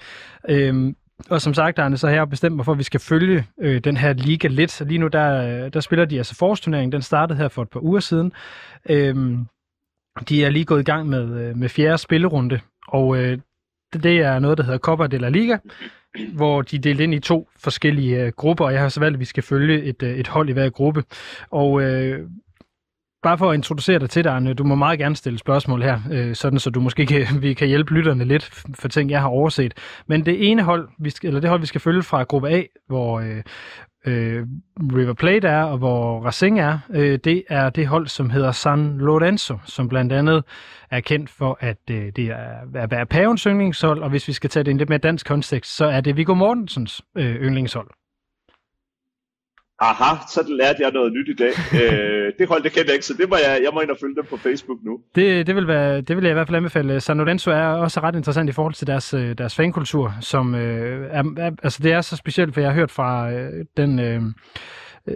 Øhm, og som sagt, Arne, så har jeg bestemt mig for, at vi skal følge øh, den her liga lidt. Så lige nu, der, øh, der spiller de altså forårsturneringen. Den startede her for et par uger siden. Øhm, de er lige gået i gang med, øh, med fjerde spillerunde, og øh, det, det er noget, der hedder Copa de la Liga, hvor de er delt ind i to forskellige øh, grupper, og jeg har så valgt, at vi skal følge et, øh, et hold i hver gruppe. Og øh, bare for at introducere dig til dig, Arne, du må meget gerne stille spørgsmål her, øh, sådan så du måske kan, vi kan hjælpe lytterne lidt for ting, jeg har overset. Men det ene hold, vi skal, eller det hold, vi skal følge fra gruppe A, hvor øh, øh, River Plate er, og hvor Racing er, øh, det er det hold, som hedder San Lorenzo, som blandt andet er kendt for, at øh, det er er, er pavens yndlingshold, og hvis vi skal tage det i en lidt mere dansk kontekst, så er det Viggo Mortensens øh, yndlingshold. Aha, så lærte jeg noget nyt i dag. øh, det hold, det kender jeg ikke, så det må jeg, jeg må ind og følge dem på Facebook nu. Det, det, vil være, det vil jeg i hvert fald anbefale. San Lorenzo er også ret interessant i forhold til deres, øh, deres fankultur, som øh, er, er, altså det er så specielt, for jeg har hørt fra øh, den øh, øh,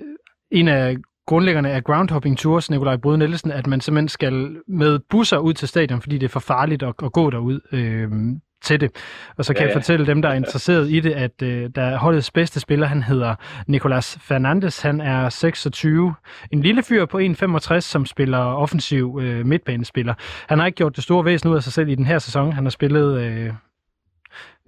en af grundlæggerne af Groundhopping Tours, Nikolaj Brøde Nielsen, at man simpelthen skal med busser ud til stadion, fordi det er for farligt at, at gå derud. Øh, til det. Og så kan ja, jeg fortælle dem, der er interesseret i det, at øh, der er holdets bedste spiller, han hedder Nicolas Fernandes. Han er 26. En lille fyr på 1,65, som spiller offensiv øh, midtbanespiller. Han har ikke gjort det store væsen ud af sig selv i den her sæson. Han har spillet... Øh,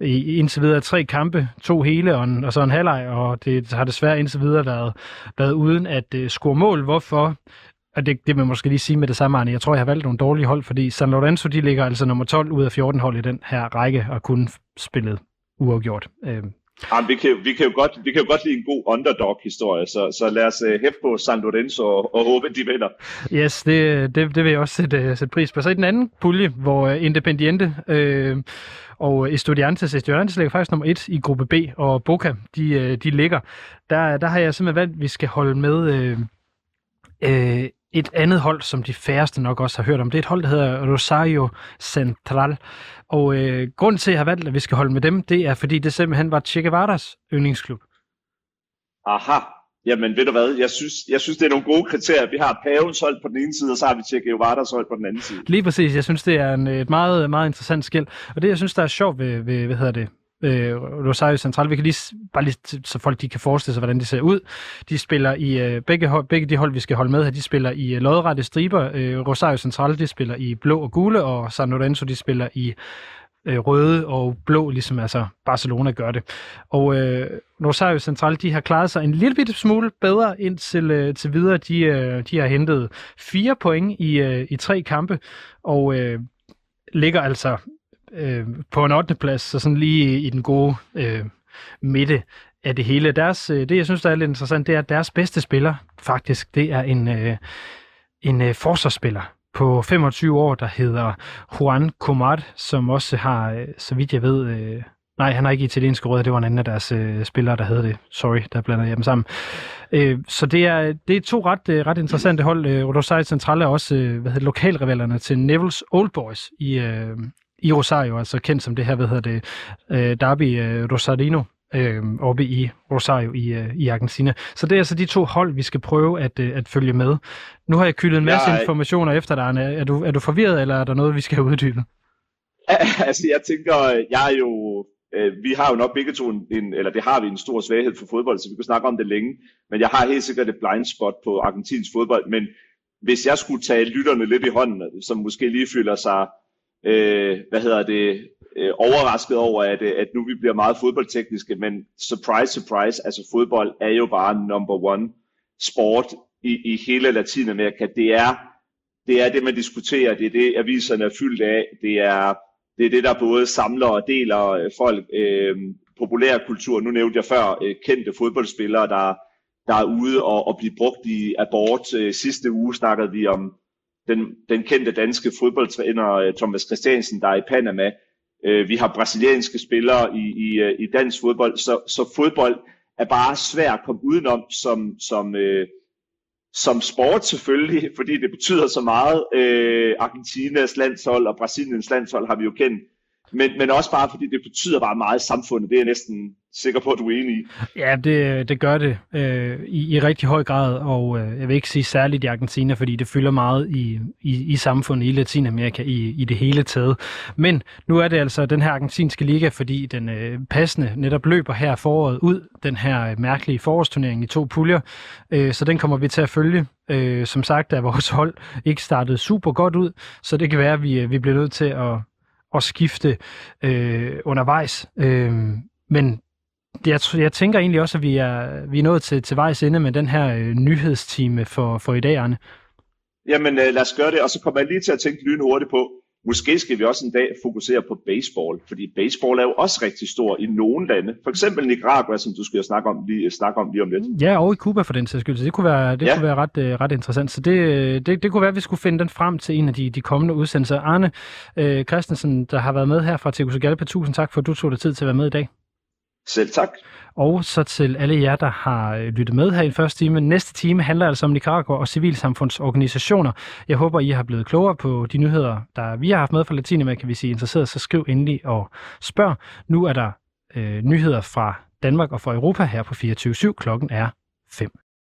i indtil videre tre kampe, to hele og, en, og så en halvleg, og det har desværre indtil videre været, været uden at uh, score mål. Hvorfor? Og det, det vil måske lige sige med det samme, Arne. Jeg tror, jeg har valgt nogle dårlige hold, fordi San Lorenzo, de ligger altså nummer 12 ud af 14 hold i den her række, og kun spillet uafgjort. Øh, Jamen, vi, kan, vi, kan jo godt, vi kan jo godt lide en god underdog-historie, så, så lad os uh, hæfte på San Lorenzo og, og håbe, de vinder. Yes, det, det, det vil jeg også sætte, uh, sætte pris på. Så i den anden pulje, hvor uh, Independiente øh, og Estudiantes, Estudiantes ligger faktisk nummer et i gruppe B, og Boca, de, uh, de ligger. Der, der har jeg simpelthen valgt, at vi skal holde med... Øh, øh, et andet hold, som de færreste nok også har hørt om. Det er et hold, der hedder Rosario Central. Og øh, grunden til, at jeg har valgt, at vi skal holde med dem, det er, fordi det simpelthen var Che Guevaras yndlingsklub. Aha. Jamen ved du hvad, jeg synes, jeg synes det er nogle gode kriterier. Vi har Pavens hold på den ene side, og så har vi Che Guevaras hold på den anden side. Lige præcis, jeg synes det er en, et meget, meget interessant skæld. Og det jeg synes, der er sjovt ved, ved hvad hedder det, øh, Rosario Central. Vi kan lige, bare lige, så folk de kan forestille sig, hvordan det ser ud. De spiller i, øh, begge, hold, begge de hold, vi skal holde med her, de spiller i øh, lodrette striber. Øh, Rosario Central, de spiller i blå og gule, og San Lorenzo, de spiller i øh, røde og blå, ligesom altså Barcelona gør det. Og øh, Rosario Central, de har klaret sig en lille bitte smule bedre indtil øh, til videre. De, øh, de har hentet fire point i, øh, i tre kampe, og øh, ligger altså øh, på en 8. plads, så sådan lige i den gode øh, midte af det hele. Deres, øh, det, jeg synes, der er lidt interessant, det er, at deres bedste spiller, faktisk, det er en, øh, en øh, forsvarsspiller på 25 år, der hedder Juan Comar, som også har, øh, så vidt jeg ved, øh, nej, han har ikke italienske råd, det var en anden af deres øh, spillere, der havde det. Sorry, der blander jeg dem sammen. Øh, så det er, det er to ret, øh, ret interessante hold. Øh, Rosario Central er også øh, hvad hedder, lokalrivalerne til Neville's Old Boys i, øh, i Rosario, altså kendt som det her, hvad hedder det, øh, Derby øh, Rosarino, øh, oppe i Rosario i, øh, i Argentina. Så det er altså de to hold, vi skal prøve at, øh, at følge med. Nu har jeg kyldet en masse jeg... informationer efter dig, Arne. Er du, er du forvirret, eller er der noget, vi skal have uddybet? altså, jeg tænker, jeg er jo... Øh, vi har jo nok begge to en, en, eller det har vi en stor svaghed for fodbold, så vi kan snakke om det længe. Men jeg har helt sikkert et blind spot på argentinsk fodbold. Men hvis jeg skulle tage lytterne lidt i hånden, som måske lige føler sig øh, hvad hedder det, øh, overrasket over, at, øh, at nu vi bliver meget fodboldtekniske, men surprise, surprise, altså fodbold er jo bare number one sport i, i hele Latinamerika. Det er, det er det, man diskuterer, det er det, aviserne er fyldt af, det er det, er det der både samler og deler øh, folk. Øh, populærkultur, nu nævnte jeg før, øh, kendte fodboldspillere, der, der er ude og, og blive brugt i abort. Øh, sidste uge snakkede vi om den, den kendte danske fodboldtræner øh, Thomas Christiansen, der er i Panama. Øh, vi har brasilianske spillere i, i, øh, i dansk fodbold, så, så fodbold er bare svært at komme udenom som, som, øh, som sport selvfølgelig, fordi det betyder så meget. Øh, Argentinas landshold og Brasiliens landshold har vi jo kendt men, men også bare fordi det betyder bare meget i samfundet. Det er jeg næsten sikker på, at du er enig i. Ja, det, det gør det øh, i, i rigtig høj grad, og øh, jeg vil ikke sige særligt i Argentina, fordi det fylder meget i, i, i samfundet i Latinamerika i, i det hele taget. Men nu er det altså den her argentinske liga, fordi den øh, passende netop løber her foråret ud, den her øh, mærkelige forårsturnering i to puljer, øh, så den kommer vi til at følge. Øh, som sagt er vores hold ikke startet super godt ud, så det kan være, at vi, øh, vi bliver nødt til at at skifte øh, undervejs. Øh, men jeg, jeg tænker egentlig også, at vi er, vi er nået til, til vejs ende med den her øh, nyhedstime for, for i dag, Arne. Jamen øh, lad os gøre det, og så kommer jeg lige til at tænke lynhurtigt på, Måske skal vi også en dag fokusere på baseball, fordi baseball er jo også rigtig stor i nogle lande. For eksempel Nicaragua, som du skal snakke om lige, snakke om lige om lidt. Ja, og i Cuba for den sags skyld. Det kunne være, det ja. kunne være ret, uh, ret interessant. Så det, det, det kunne være, at vi skulle finde den frem til en af de, de kommende udsendelser. Arne uh, Christensen, der har været med her fra Tegucigalpa, tusind tak for, at du tog dig tid til at være med i dag. Selv tak. Og så til alle jer, der har øh, lyttet med her i første time. Næste time handler altså om Nicaragua og civilsamfundsorganisationer. Jeg håber, I har blevet klogere på de nyheder, der vi har haft med fra Latinamerika. Hvis I er interesseret, så skriv endelig og spørg. Nu er der øh, nyheder fra Danmark og fra Europa her på 24 /7. Klokken er 5.